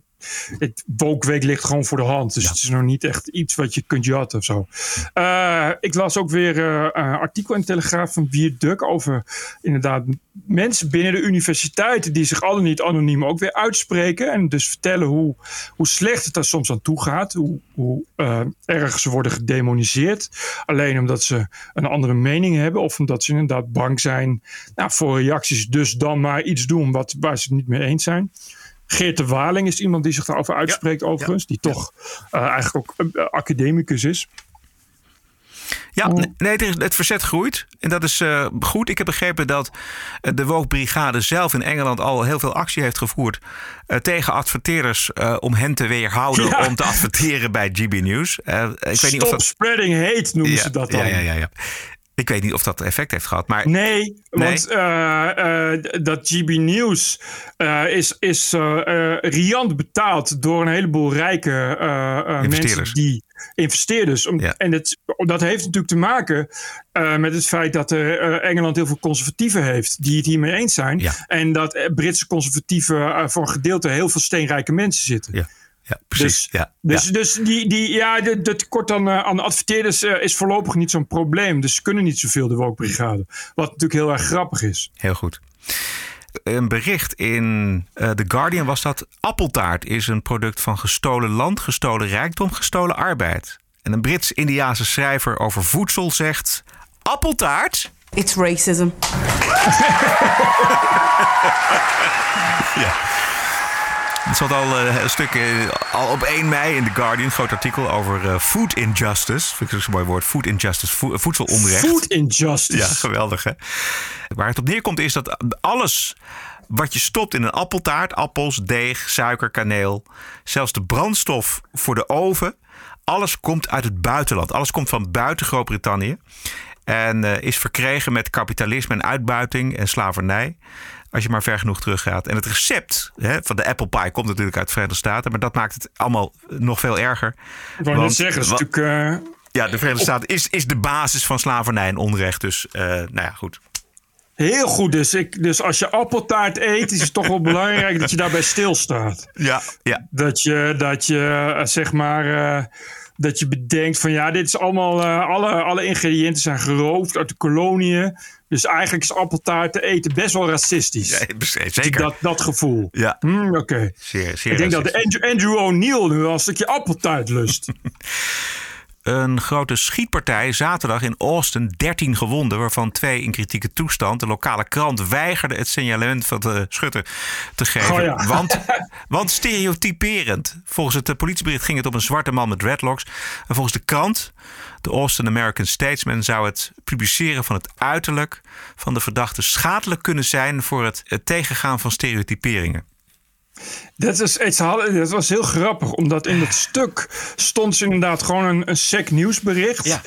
het Woke ligt gewoon voor de hand. Dus ja. het is nog niet echt iets wat je kunt jatten of zo. Uh, ik las ook weer een uh, artikel in de Telegraaf van Wier Duk over inderdaad mensen binnen de universiteiten die zich al niet anoniem ook weer uitspreken. En dus vertellen hoe, hoe slecht het er soms aan toe gaat. Hoe, hoe uh, erg ze worden gedemoniseerd. Alleen omdat ze een andere mening hebben. Of omdat ze inderdaad bang zijn nou, voor reacties. Dus dan maar iets doen wat, waar ze het niet mee eens zijn. Geert de Waling is iemand die zich daarover uitspreekt, ja, overigens. Ja, die toch uh, eigenlijk ook uh, academicus is. Ja, nee, het verzet groeit. En dat is uh, goed. Ik heb begrepen dat de Woke-brigade zelf in Engeland al heel veel actie heeft gevoerd uh, tegen adverteerders uh, om hen te weerhouden ja. om te adverteren bij GB News. ik Stop weet niet of dat... spreading hate noemen ja, ze dat dan. Ja, ja, ja, ja. Ik weet niet of dat effect heeft gehad. Maar... Nee, nee, want uh, uh, dat GB News uh, is, is riant betaald door een heleboel rijke mensen die investeerders. Om, ja. En het, dat heeft natuurlijk te maken met het feit dat Engeland heel veel conservatieven heeft die het hiermee eens zijn. Ja. En dat Britse conservatieven voor een gedeelte heel veel steenrijke mensen zitten. Ja. Ja, precies. Dus, ja, dus, ja. dus die, die, ja, de, de tekort aan, uh, aan adverteerders uh, is voorlopig niet zo'n probleem. Dus ze kunnen niet zoveel, de Woke-brigade. Wat natuurlijk heel erg grappig is. Heel goed. Een bericht in uh, The Guardian was dat appeltaart is een product van gestolen land, gestolen rijkdom, gestolen arbeid. En een Brits-Indiaanse schrijver over voedsel zegt: appeltaart? It's racism. ja. Het zat al uh, een stuk uh, al op 1 mei in The Guardian, een groot artikel over uh, food injustice. Vind ik zo'n mooi woord, food injustice, vo voedselonrecht. Food injustice. Ja, geweldig hè. Waar het op neerkomt is dat alles wat je stopt in een appeltaart, appels, deeg, suiker, kaneel, zelfs de brandstof voor de oven, alles komt uit het buitenland. Alles komt van buiten Groot-Brittannië. En is verkregen met kapitalisme en uitbuiting en slavernij. Als je maar ver genoeg teruggaat. En het recept hè, van de apple pie komt natuurlijk uit de Verenigde Staten. Maar dat maakt het allemaal nog veel erger. Ik wou net zeggen, dat is natuurlijk... Uh, ja, de Verenigde Staten is, is de basis van slavernij en onrecht. Dus, uh, nou ja, goed. Heel goed. Dus, ik, dus als je appeltaart eet, is het toch wel belangrijk dat je daarbij stilstaat. Ja, ja. Dat je, dat je uh, zeg maar... Uh, dat je bedenkt van ja, dit is allemaal, uh, alle, alle ingrediënten zijn geroofd uit de koloniën. Dus eigenlijk is appeltaart te eten best wel racistisch. Ja, zeker. Dat, dat gevoel. Ja. Mm, Oké. Okay. Zeer, zeer Ik denk dat Andrew, Andrew O'Neill nu wel een stukje appeltaart lust. Een grote schietpartij zaterdag in Austin. 13 gewonden, waarvan twee in kritieke toestand. De lokale krant weigerde het signalement van de schutter te geven. Oh ja. want, want stereotyperend. Volgens het politiebericht ging het om een zwarte man met dreadlocks. En volgens de krant, de Austin American Statesman, zou het publiceren van het uiterlijk van de verdachte schadelijk kunnen zijn voor het, het tegengaan van stereotyperingen. Dat, is, dat was heel grappig, omdat in dat stuk stond ze inderdaad gewoon een, een sec nieuwsbericht. Ja.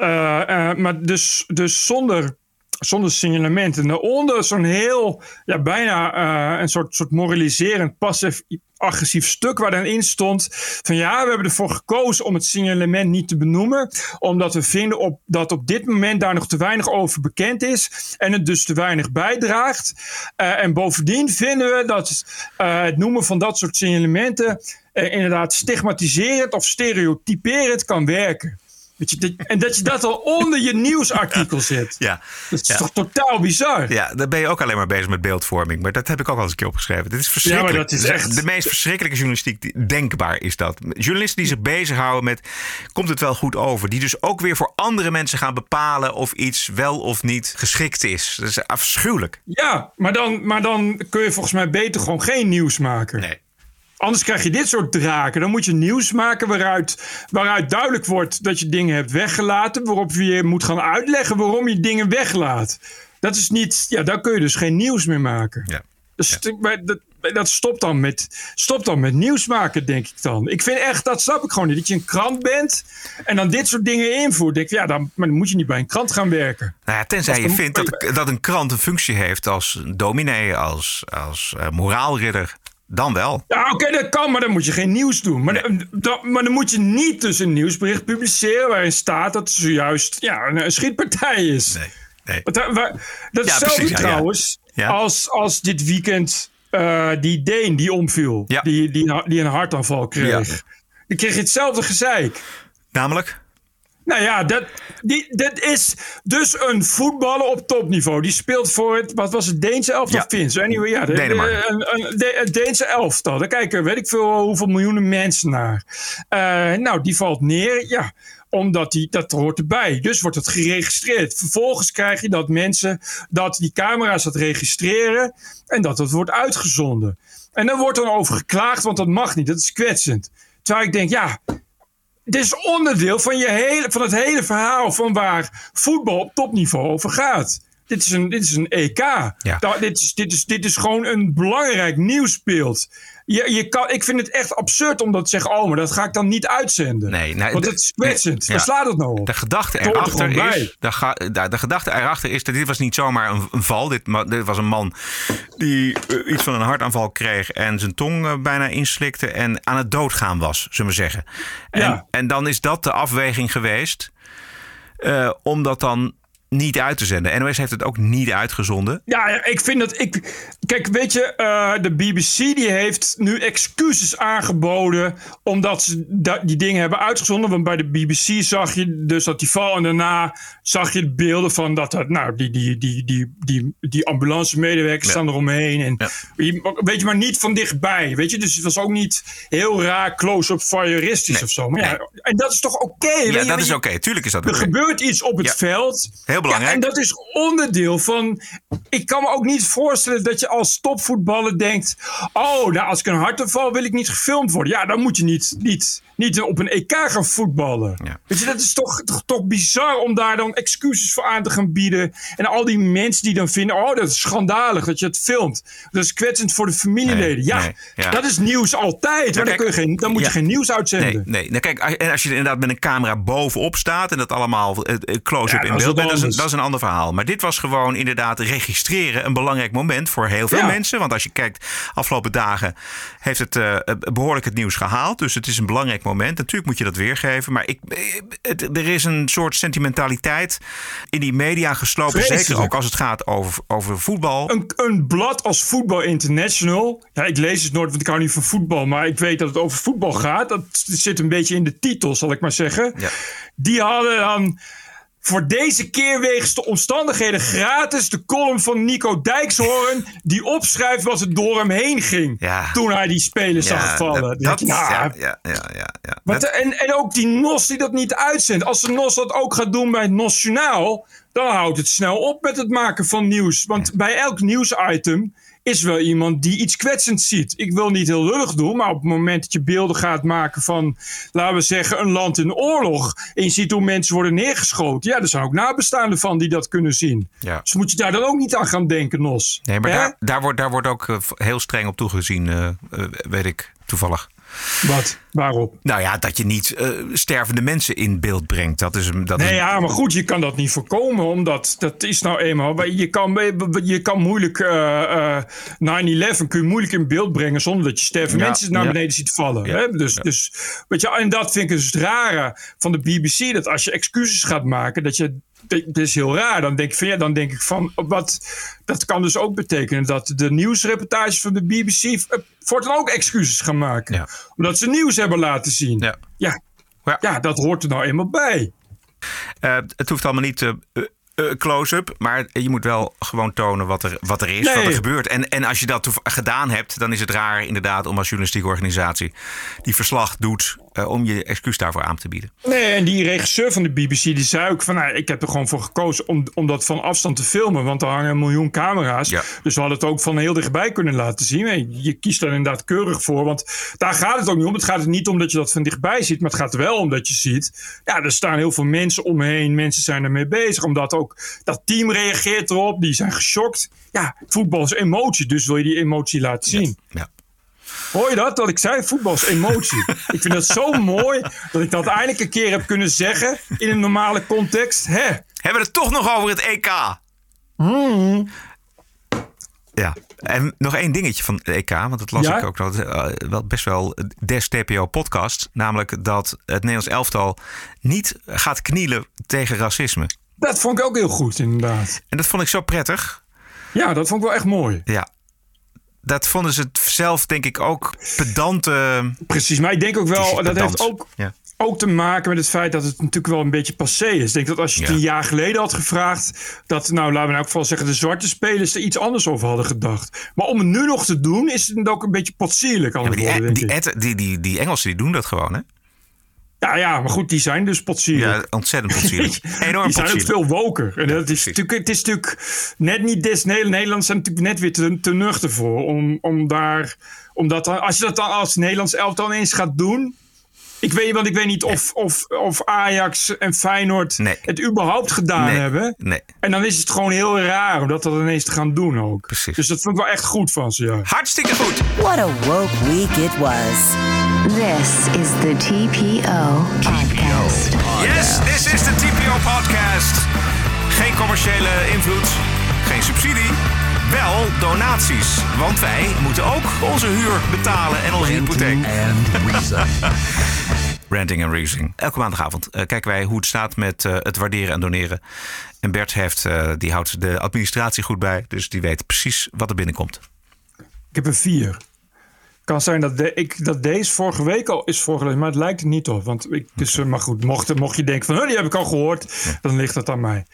Uh, uh, maar dus, dus zonder, zonder signalement. En daaronder zo'n heel, ja, bijna uh, een soort, soort moraliserend, passief agressief stuk waar dan in stond van ja, we hebben ervoor gekozen om het signalement niet te benoemen, omdat we vinden op, dat op dit moment daar nog te weinig over bekend is en het dus te weinig bijdraagt. Uh, en bovendien vinden we dat uh, het noemen van dat soort signalementen inderdaad stigmatiserend of stereotyperend kan werken. Je, en dat je dat al onder je nieuwsartikel zet. Ja. Dat is ja. toch totaal bizar? Ja, dan ben je ook alleen maar bezig met beeldvorming. Maar dat heb ik ook al eens een keer opgeschreven. Dit is verschrikkelijk. Ja, maar dat is echt... De meest verschrikkelijke journalistiek denkbaar is dat. Journalisten die zich bezighouden met... komt het wel goed over? Die dus ook weer voor andere mensen gaan bepalen... of iets wel of niet geschikt is. Dat is afschuwelijk. Ja, maar dan, maar dan kun je volgens mij beter gewoon geen nieuws maken. Nee. Anders krijg je dit soort draken. Dan moet je nieuws maken waaruit, waaruit duidelijk wordt dat je dingen hebt weggelaten. Waarop je moet gaan uitleggen waarom je dingen weglaat. Dat is niet, ja, daar kun je dus geen nieuws meer maken. Ja. Dus dat, dat stopt dan, met, stopt dan met nieuws maken, denk ik dan. Ik vind echt, dat snap ik gewoon niet. Dat je een krant bent en dan dit soort dingen invoert. Denk ik, ja, dan, maar dan moet je niet bij een krant gaan werken. Nou ja, tenzij je vindt dat, dat een krant een functie heeft als dominee, als, als uh, moraalridder. Dan wel. Ja, oké, dat kan, maar dan moet je geen nieuws doen. Maar, dan, maar dan moet je niet dus een nieuwsbericht publiceren waarin staat dat het zojuist ja, een, schietpartij is. Nee. nee. Dat, dat is hetzelfde trouwens ja. Als, als dit weekend uh, die Deen die omviel. Die, die, die een hartaanval kreeg. Die kreeg hetzelfde gezeik. Namelijk? Nou ja, dat, die, dat is dus een voetballer op topniveau. Die speelt voor het, wat was het, Deense elftal ja. Fins? Anyway, ja, de, de, een, een, de, Deense elftal. Daar kijken weet ik veel hoeveel miljoenen mensen naar. Uh, nou, die valt neer. Ja, omdat die, dat hoort erbij. Dus wordt het geregistreerd. Vervolgens krijg je dat mensen, dat die camera's dat registreren en dat het wordt uitgezonden. En dan wordt dan over geklaagd, want dat mag niet. Dat is kwetsend. Terwijl ik denk, ja, dit is onderdeel van, je hele, van het hele verhaal van waar voetbal op topniveau over gaat. Dit is een, dit is een EK. Ja. dit, is, dit, is, dit is gewoon een belangrijk nieuwsbeeld. Je, je kan, ik vind het echt absurd om dat te zeggen. Oh, maar dat ga ik dan niet uitzenden. Nee, nou, Want het is kwetsend. Nee, Waar slaat het nou op? De gedachte erachter is. De, ga, de, de, gedachte erachter is dat dit was niet zomaar een, een val. Dit, dit, was een man die uh, iets van een hartaanval kreeg. En zijn tong uh, bijna inslikte. En aan het doodgaan was, zullen we zeggen. En, ja. en dan is dat de afweging geweest. Uh, om dat dan niet uit te zenden. NOS heeft het ook niet uitgezonden. Ja, ik vind dat ik. Kijk, weet je, uh, de BBC die heeft nu excuses aangeboden. omdat ze die dingen hebben uitgezonden. Want bij de BBC zag je dus dat die val. en daarna zag je de beelden van dat. dat nou, die, die, die, die, die, die ambulance-medewerkers ja. staan eromheen. En, ja. Weet je, maar niet van dichtbij. Weet je, dus het was ook niet heel raar close-up voyeuristisch nee. of zo. Maar ja, en dat is toch oké? Okay, ja, dat is oké. Okay. Tuurlijk is dat Er okay. gebeurt iets op het veld. Heel belangrijk. Ja, en dat is onderdeel van. Ik kan me ook niet voorstellen dat je als topvoetballer denkt: Oh, nou, als ik een hartaanval wil ik niet gefilmd worden. Ja, dan moet je niet, niet, niet op een EK gaan voetballen. Ja. Weet je, dat is toch, toch, toch bizar om daar dan excuses voor aan te gaan bieden. En al die mensen die dan vinden: Oh, dat is schandalig dat je het filmt. Dat is kwetsend voor de familieleden. Nee, ja, nee, ja, dat is nieuws altijd. Maar dan, kun je geen, dan moet je geen nieuws uitzenden. Nee, nee. Nou, kijk, en als je inderdaad met een camera bovenop staat en dat allemaal uh, close-up in beeld bent, dat is, een, dat is een ander verhaal. Maar dit was gewoon inderdaad registreren een belangrijk moment voor heel veel mensen. Want als je kijkt, afgelopen dagen heeft het uh, behoorlijk het nieuws gehaald. Dus het is een belangrijk moment. Natuurlijk moet je dat weergeven. Maar ik, het, er is een soort sentimentaliteit in die media geslopen. Vreselijk. Zeker ook als het gaat over, over voetbal. Een, een blad als Voetbal International. Ja, ik lees het nooit, want ik hou niet van voetbal. Maar ik weet dat het over voetbal gaat. Dat zit een beetje in de titel, zal ik maar zeggen. Ja. Die hadden dan voor deze keer wegens de omstandigheden gratis de column van Nico Dijkshoorn. die opschrijft wat er door hem heen ging. Ja. Toen hij die spelers Ja, zag vallen. dat- dat- nou, ja, ja, ja, ja, en, en ook die NOS die dat niet uitzendt. Als de NOS dat ook gaat doen bij het NOS Journaal... dan houdt het snel op met het maken van nieuws. Want bij elk nieuwsitem is wel iemand die iets kwetsends ziet. Ik wil niet heel lullig doen, maar op het moment dat je beelden gaat maken van... laten we zeggen, een land in oorlog... en je ziet hoe mensen worden neergeschoten... ja, er zijn ook nabestaanden van die dat kunnen zien. Ja. Dus moet je daar dan ook niet aan gaan denken, NOS. Nee, maar daar, daar, wordt, daar wordt ook eh, heel streng op toegezien, eh, eh, weet ik toevallig. Wat? Waarop? Nou ja, dat je niet eh, stervende mensen in beeld brengt. Dat is, dat Nee, is, ja, maar goed, je kan dat niet voorkomen, omdat dat is nou eenmaal. Je kan, je kan moeilijk eh, eh, 9-11 kun je moeilijk in beeld brengen zonder dat je stervende Ja, mensen naar ja. beneden ziet vallen. Ja, Hè? Dus, dus, weet je, en dat vind ik dus het rare van de BBC, dat als je excuses gaat maken, dat je. Dat is heel raar. Dan denk, ik van, ja, dan denk ik van. Wat, dat kan dus ook betekenen dat de nieuwsreportages van de BBC. eh, voortaan ook excuses gaan maken. Ja. Omdat ze nieuws hebben laten zien. Ja. Ja, Ja. ja, dat hoort er nou eenmaal bij. eh, het hoeft allemaal niet eh, eh, close-up, maar je moet wel gewoon tonen wat er, wat er is, Nee. wat er gebeurt. En, en als je dat gedaan hebt, dan is het raar inderdaad om als journalistieke organisatie die verslag doet eh, om je excuus daarvoor aan te bieden. Nee, en die regisseur van de BBC die zei ook van... Nou, ik heb er gewoon voor gekozen om, om dat van afstand te filmen. Want er hangen een miljoen camera's. Dus we hadden het ook van heel dichtbij kunnen laten zien. Nee, je kiest er inderdaad keurig voor. Want daar gaat het ook niet om. Het gaat er niet om dat je dat van dichtbij ziet. Maar het gaat wel om dat je ziet... Ja, er staan heel veel mensen omheen. Mensen zijn ermee bezig. Omdat ook dat team reageert erop. Die zijn geschokt. Ja, voetbal is emotie. Dus wil je die emotie laten zien. Ja. Hoor je dat? Dat ik zei, voetbal is emotie. ik vind dat zo mooi dat ik dat eindelijk een keer heb kunnen zeggen in een normale context. Hè? Hebben we het toch nog over het EK? Hmm. Ja, en nog één dingetje van het EK, want dat las Ja? ik ook nog. eh, wel best wel des TPO podcast. Namelijk dat het Nederlands elftal niet gaat knielen tegen racisme. Dat vond ik ook heel goed, inderdaad. En dat vond ik zo prettig. Ja, dat vond ik wel echt mooi. Ja. Dat vonden ze zelf, denk ik, ook pedante. Precies, maar ik denk ook wel, dat pedant. heeft ook, Ja. ook te maken met het feit dat het natuurlijk wel een beetje passé is. Ik denk dat als je het Ja. een jaar geleden had gevraagd, dat, nou laten we in elk geval zeggen, de zwarte spelers er iets anders over hadden gedacht. Maar om het nu nog te doen, is het ook een beetje potsierlijk Ja, die, die, die, die, die Engelsen die doen dat gewoon, hè? Ja, ja, maar goed, die zijn dus potsierlijk. Ja, ontzettend potsierlijk. Enorm die zijn ook veel woker. En dat is natuurlijk, het is natuurlijk net niet des Nederlanders zijn natuurlijk net weer te, te nuchter voor. Om, om daar, omdat als je dat dan als Nederlands elftal ineens gaat doen. Ik weet, want ik weet niet of, of, of Ajax en Feyenoord het überhaupt gedaan Nee. hebben. Nee. En dan is het gewoon heel raar om dat dan ineens te gaan doen ook. Precies. Dus dat vond ik wel echt goed van ze, ja. Hartstikke goed. What a woke week it was. This is the TPO podcast. Yes, this is de TPO podcast. Geen commerciële invloed, geen subsidie, wel donaties. Want wij moeten ook onze huur betalen en onze hypotheek. Ranting and Reasoning. Elke maandagavond eh, kijken wij hoe het staat met eh, het waarderen en doneren. En Bert heeft, eh, die houdt de administratie goed bij. Dus die weet precies wat er binnenkomt. Ik heb er vier. Kan zijn dat, de, ik, dat deze vorige week al is voorgelezen, maar het lijkt er niet op. Want ik, dus, eh, maar goed, mocht, mocht je denken van, "Huh, die heb ik al gehoord, dan ligt dat aan mij.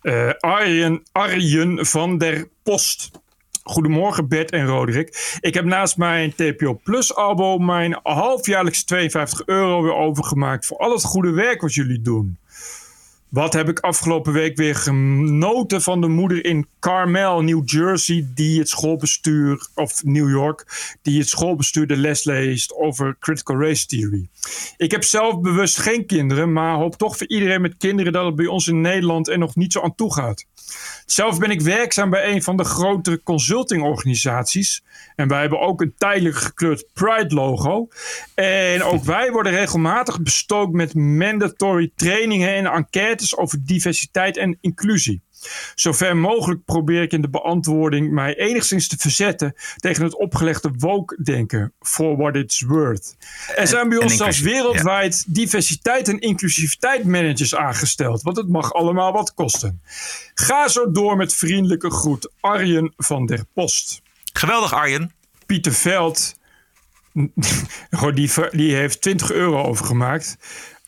Eh Arjen, Arjen van der Post. Goedemorgen Bert en Roderick. Ik heb naast mijn TPO Plus abo mijn halfjaarlijkse 52 euro weer overgemaakt voor al het goede werk wat jullie doen. Wat heb ik afgelopen week weer genoten van de moeder in Carmel, New Jersey, die het schoolbestuur, of New York, die het schoolbestuur de les leest over critical race theory. Ik heb zelf bewust geen kinderen, maar hoop toch voor iedereen met kinderen dat het bij ons in Nederland er nog niet zo aan toe gaat. Zelf ben ik werkzaam bij een van de grotere consultingorganisaties. En wij hebben ook een tijdelijk gekleurd Pride-logo. En ook wij worden regelmatig bestookt met mandatory trainingen en enquêtes over diversiteit en inclusie. Zover mogelijk probeer ik in de beantwoording mij enigszins te verzetten tegen het opgelegde woke-denken. For what it's worth. Er zijn bij ons zelfs wereldwijd diversiteit en inclusiviteit managers aangesteld. Want het mag allemaal wat kosten. Ga zo door met vriendelijke groet. Arjen van der Post. Geweldig Arjen. Pieter Veld. Die, die heeft 20 euro overgemaakt.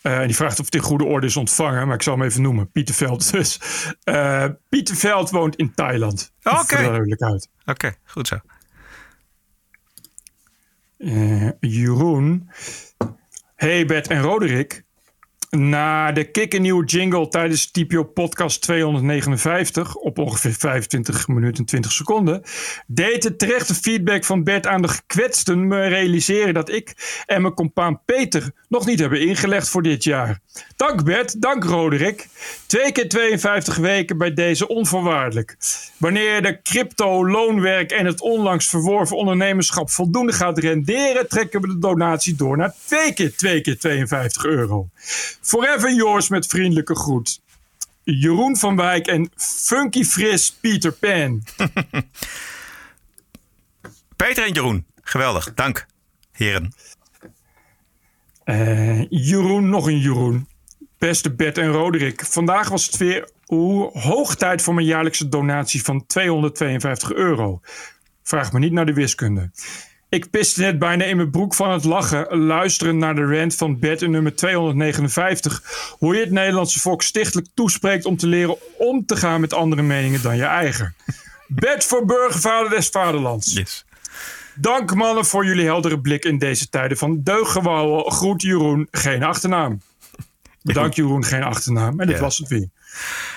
Eh, en die vraagt of het in goede orde is ontvangen. Maar ik zal hem even noemen. Pieter Veld dus. Eh, Pieter Veld woont in Thailand. Oké. Voor de duidelijkheid. Oké, goed zo. Eh, Jeroen. Hey Bert en Roderick. Na de kikkernieuwe jingle tijdens TPO podcast 259 op ongeveer 25 minuten en 20 seconden deed de terechte feedback van Bert aan de gekwetsten me realiseren dat ik en mijn compaan Peter nog niet hebben ingelegd voor dit jaar. Dank Bert, dank Roderick. Twee keer 52 weken bij deze onvoorwaardelijk. Wanneer de crypto, loonwerk en het onlangs verworven ondernemerschap voldoende gaat renderen, trekken we de donatie door naar twee keer twee keer 52 euro. Forever yours met vriendelijke groet. Jeroen van Wijk en Funky Fris Peter Pan. Peter en Jeroen, geweldig. Dank, heren. Eh, Jeroen, nog een Jeroen. Beste Bert en Roderick. Vandaag was het weer hoe hoog tijd voor mijn jaarlijkse donatie van 252 euro. Vraag me niet naar de wiskunde. Ik piste net bijna in mijn broek van het lachen, luisterend naar de rant van Bert in nummer 259. Hoe je het Nederlandse volk stichtelijk toespreekt om te leren om te gaan met andere meningen dan je eigen. Bert voor burgervader des vaderlands. Yes. Dank mannen voor jullie heldere blik in deze tijden van deugengewauwel. Groet Jeroen, geen achternaam. Bedankt Jeroen, geen achternaam. En dit Ja. was het weer.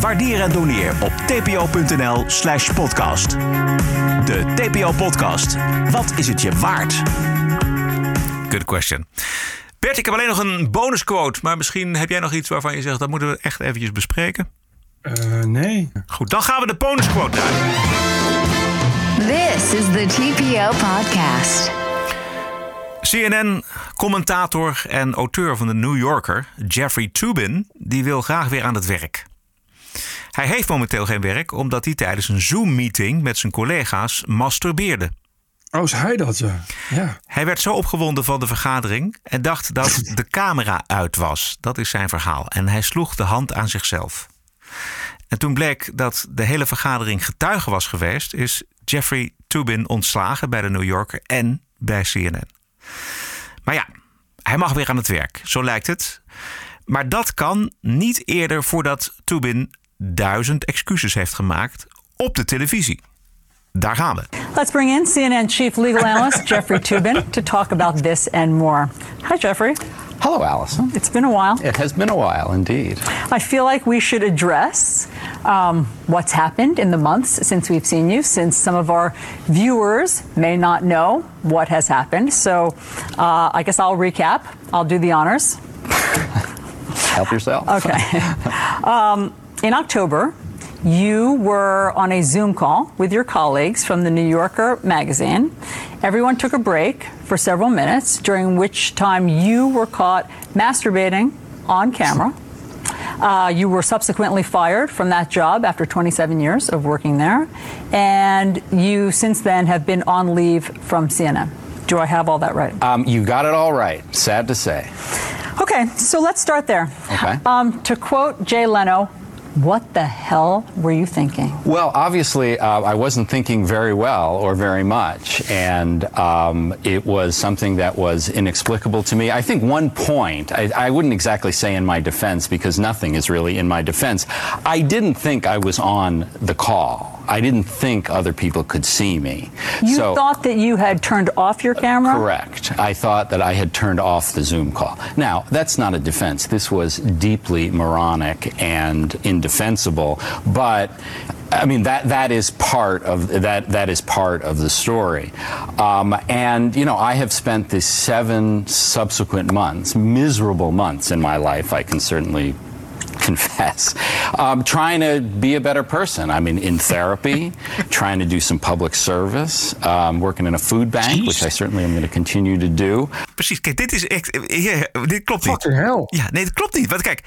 Waardeer en doneer op tpo.nl slash podcast. De TPO-podcast. Wat is het je waard? Good question. Bert, ik heb alleen nog een bonusquote. Maar misschien heb jij nog iets waarvan je zegt... dat moeten we echt eventjes bespreken. Eh, nee. Goed, dan gaan we de bonusquote naar. This is the TPO podcast. CNN-commentator en auteur van de New Yorker, Jeffrey Toobin, die wil graag weer aan het werk. Hij heeft momenteel geen werk omdat hij tijdens een Zoom-meeting met zijn collega's masturbeerde. Oh, is hij dat, ja. ja. Hij werd zo opgewonden van de vergadering en dacht dat de camera uit was. Dat is zijn verhaal. En hij sloeg de hand aan zichzelf. En toen bleek dat de hele vergadering getuige was geweest, is Jeffrey Toobin ontslagen bij de New Yorker en bij CNN. Maar ja, hij mag weer aan het werk, zo lijkt het. Maar dat kan niet eerder voordat Toobin duizend excuses heeft gemaakt op de televisie. Daar gaan we. Let's bring in CNN chief legal analyst Jeffrey Tubin to talk about this and more. Hi, Jeffrey. Hello, Allison. It's been a while. It has been a while indeed. I feel like we should address um, what's happened in the months since we've seen you, since some of our viewers may not know what has happened. So uh, I guess I'll recap. I'll do the honors. Help yourself. Okay. um, in October, you were on a Zoom call with your colleagues from the New Yorker magazine. Everyone took a break for several minutes, during which time you were caught masturbating on camera. Uh, you were subsequently fired from that job after 27 years of working there, and you since then have been on leave from CNN. Do I have all that right? Um, you got it all right. Sad to say. Okay, so let's start there. Okay. Um, to quote Jay Leno, what the hell were you thinking? Well, obviously, uh, I wasn't thinking very well or very much, and um, it was something that was inexplicable to me. I think one point, I, I wouldn't exactly say in my defense because nothing is really in my defense. I didn't think I was on the call. I didn't think other people could see me. You so, thought that you had turned off your camera? Correct. I thought that I had turned off the Zoom call. Now, that's not a defense. This was deeply moronic and indefensible, but I mean that that is part of that that is part of the story. Um, and you know, I have spent the seven subsequent months, miserable months in my life. I can certainly confess. Um, trying to be a better person. I mean, in therapy, trying to do some public service, um, working in a food bank, which I certainly am going to continue to do. Precies, kijk, dit is echt. Ja, dit klopt niet. Fucking hell. Ja, nee, dat klopt niet. Want kijk.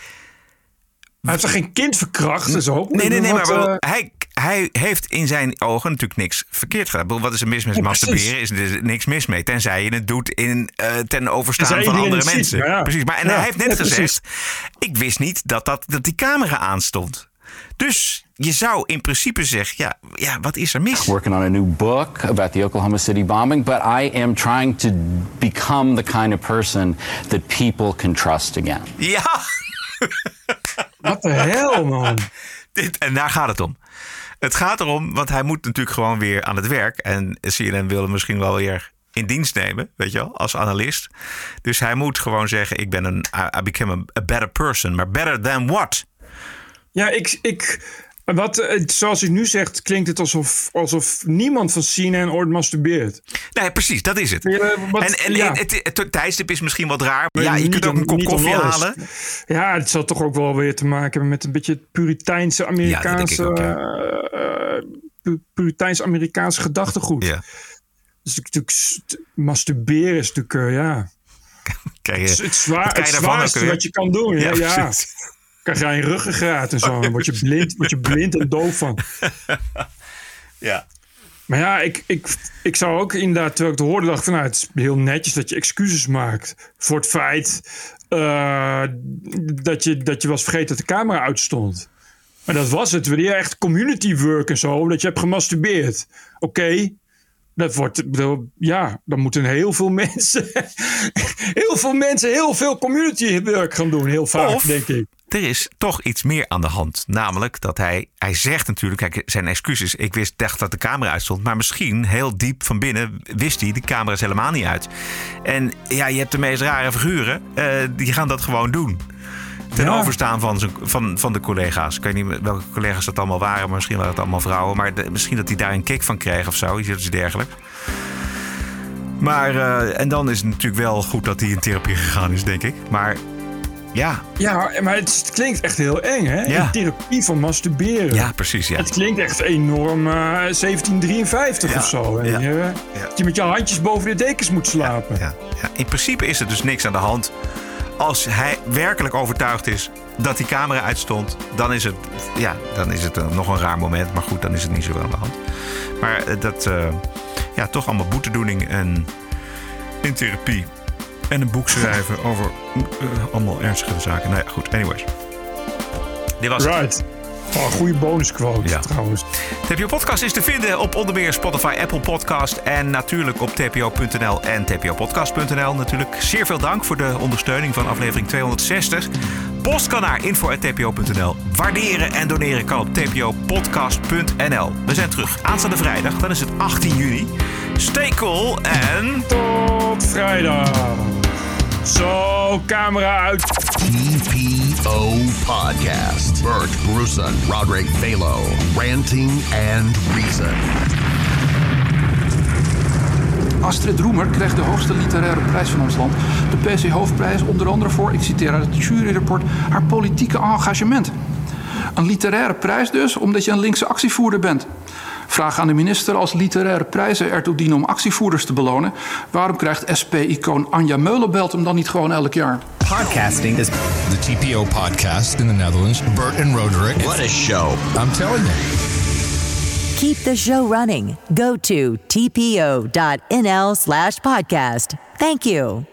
Hij heeft er geen kind verkracht en zo. Nee, nee, nee, Wat, maar eh, hij, hij heeft in zijn ogen natuurlijk niks verkeerd gedaan. Wat is er mis met Ja, masturberen? Is er niks mis mee. Tenzij je het doet in, eh, ten overstaan van andere ziet, mensen. maar ja. Precies. Maar en Ja, hij heeft net ja, gezegd: Ik wist niet dat, dat, dat die camera aanstond. Dus je zou in principe zeggen: ja, ja, wat is er mis? Working on a new book about the Oklahoma City bombing, but I am trying to become the kind of person that people can trust again. Ja. Wat de hel, man. Dit, en daar gaat het om. Het gaat erom, want hij moet natuurlijk gewoon weer aan het werk. En CNN wil hem misschien wel weer in dienst nemen, weet je wel, als analist. Dus hij moet gewoon zeggen, ik ben een, I, became a, a better person. Maar better than what? Ja, ik, ik, wat, eh, zoals hij nu zegt, klinkt het alsof, alsof niemand van CNN ooit masturbeert. Nee, precies, dat is het. Ja, wat- en en ja. het, het, het tijdstip is misschien wat raar. Maar ja, je kunt ook een kop koffie halen. Ja, het zal toch ook wel weer te maken hebben met een beetje het Puriteinse Amerikaanse, Ja, ik eh, eh, pu- Puriteins-Amerikaanse gedachtegoed. Ja. Dus natuurlijk, st- masturberen is natuurlijk, eh, ja, Krijg het, je, het, zwaar, het ook zwaarste wat je kan doen. Ja, ja. Krijg jij een ruggengraat en zo, dan word je blind, word je blind en doof van. Ja. Maar ja, ik, ik, ik zou ook inderdaad, terwijl ik het hoorde, dacht van nou, het is heel netjes dat je excuses maakt voor het feit eh, dat, je, dat je was vergeten dat de camera uitstond. Maar dat was het. Wanneer echt community work en zo, dat je hebt gemasturbeerd. Oké, dat wordt, ja, dan moeten heel veel mensen, heel veel mensen heel veel community work gaan doen. Heel vaak, Of denk ik. Er is toch iets meer aan de hand. Namelijk dat hij, hij zegt natuurlijk, kijk, zijn excuses. Ik wist, dacht dat de camera uitstond. Maar misschien heel diep van binnen wist hij, de camera is helemaal niet uit. En ja, je hebt de meest rare figuren. eh, die gaan dat gewoon doen. Ten Ja. overstaan van, van, van de collega's. Ik weet niet welke collega's dat allemaal waren. Maar misschien waren het allemaal vrouwen. Maar de- misschien dat hij daar een kick van kreeg of zo. Iets dergelijks. Maar, eh, en dan is het natuurlijk wel goed dat hij in therapie gegaan is, denk ik. Maar ja, Ja, maar het, klinkt echt heel eng, hè? Ja. In therapie van masturberen. ja precies. Ja. Het klinkt echt enorm eh, 1753 Ja, of zo. ja, je? Dat je met je handjes boven de dekens moet slapen. Ja, ja. In principe is er dus niks aan de hand. Als hij werkelijk overtuigd is dat die camera uitstond, dan is het, ja, dan is het eh, nog een raar moment. Maar goed, dan is het niet zo aan de hand. Maar eh, dat, eh, ja, toch allemaal boetedoening en in therapie. En een boek schrijven over allemaal ernstige zaken. Nou ja, goed, anyways. Dit was het. Oh, een goede bonusquote Ja. trouwens. TPO Podcast is te vinden op onder meer Spotify, Apple Podcast en natuurlijk op tpo.nl en tpopodcast.nl. Natuurlijk zeer veel dank voor de ondersteuning van aflevering 260. Post kan naar info.tpo.nl. Waarderen en doneren kan op tpopodcast.nl. We zijn terug aanstaande vrijdag, dan is het 18 juni. Stay cool en... Tot vrijdag. Zo, camera uit. TPO Podcast. Bert Bruson, Roderick Balo, Ranting and Reason. Astrid Roemer kreeg de hoogste literaire prijs van ons land. De PC Hoofdprijs onder andere voor, ik citeer uit het juryrapport, haar politieke engagement. Een literaire prijs dus, omdat je een linkse actievoerder bent. Vraag aan de minister als literaire prijzen ertoe dienen om actievoerders te belonen. Waarom krijgt SP-icoon Anja Meulenbelt hem dan niet gewoon elk jaar? Podcasting is the TPO podcast in the Netherlands. Bert and Roderick. What a show. I'm telling you. Keep the show running. Go to tpo.nl slash podcast. Thank you.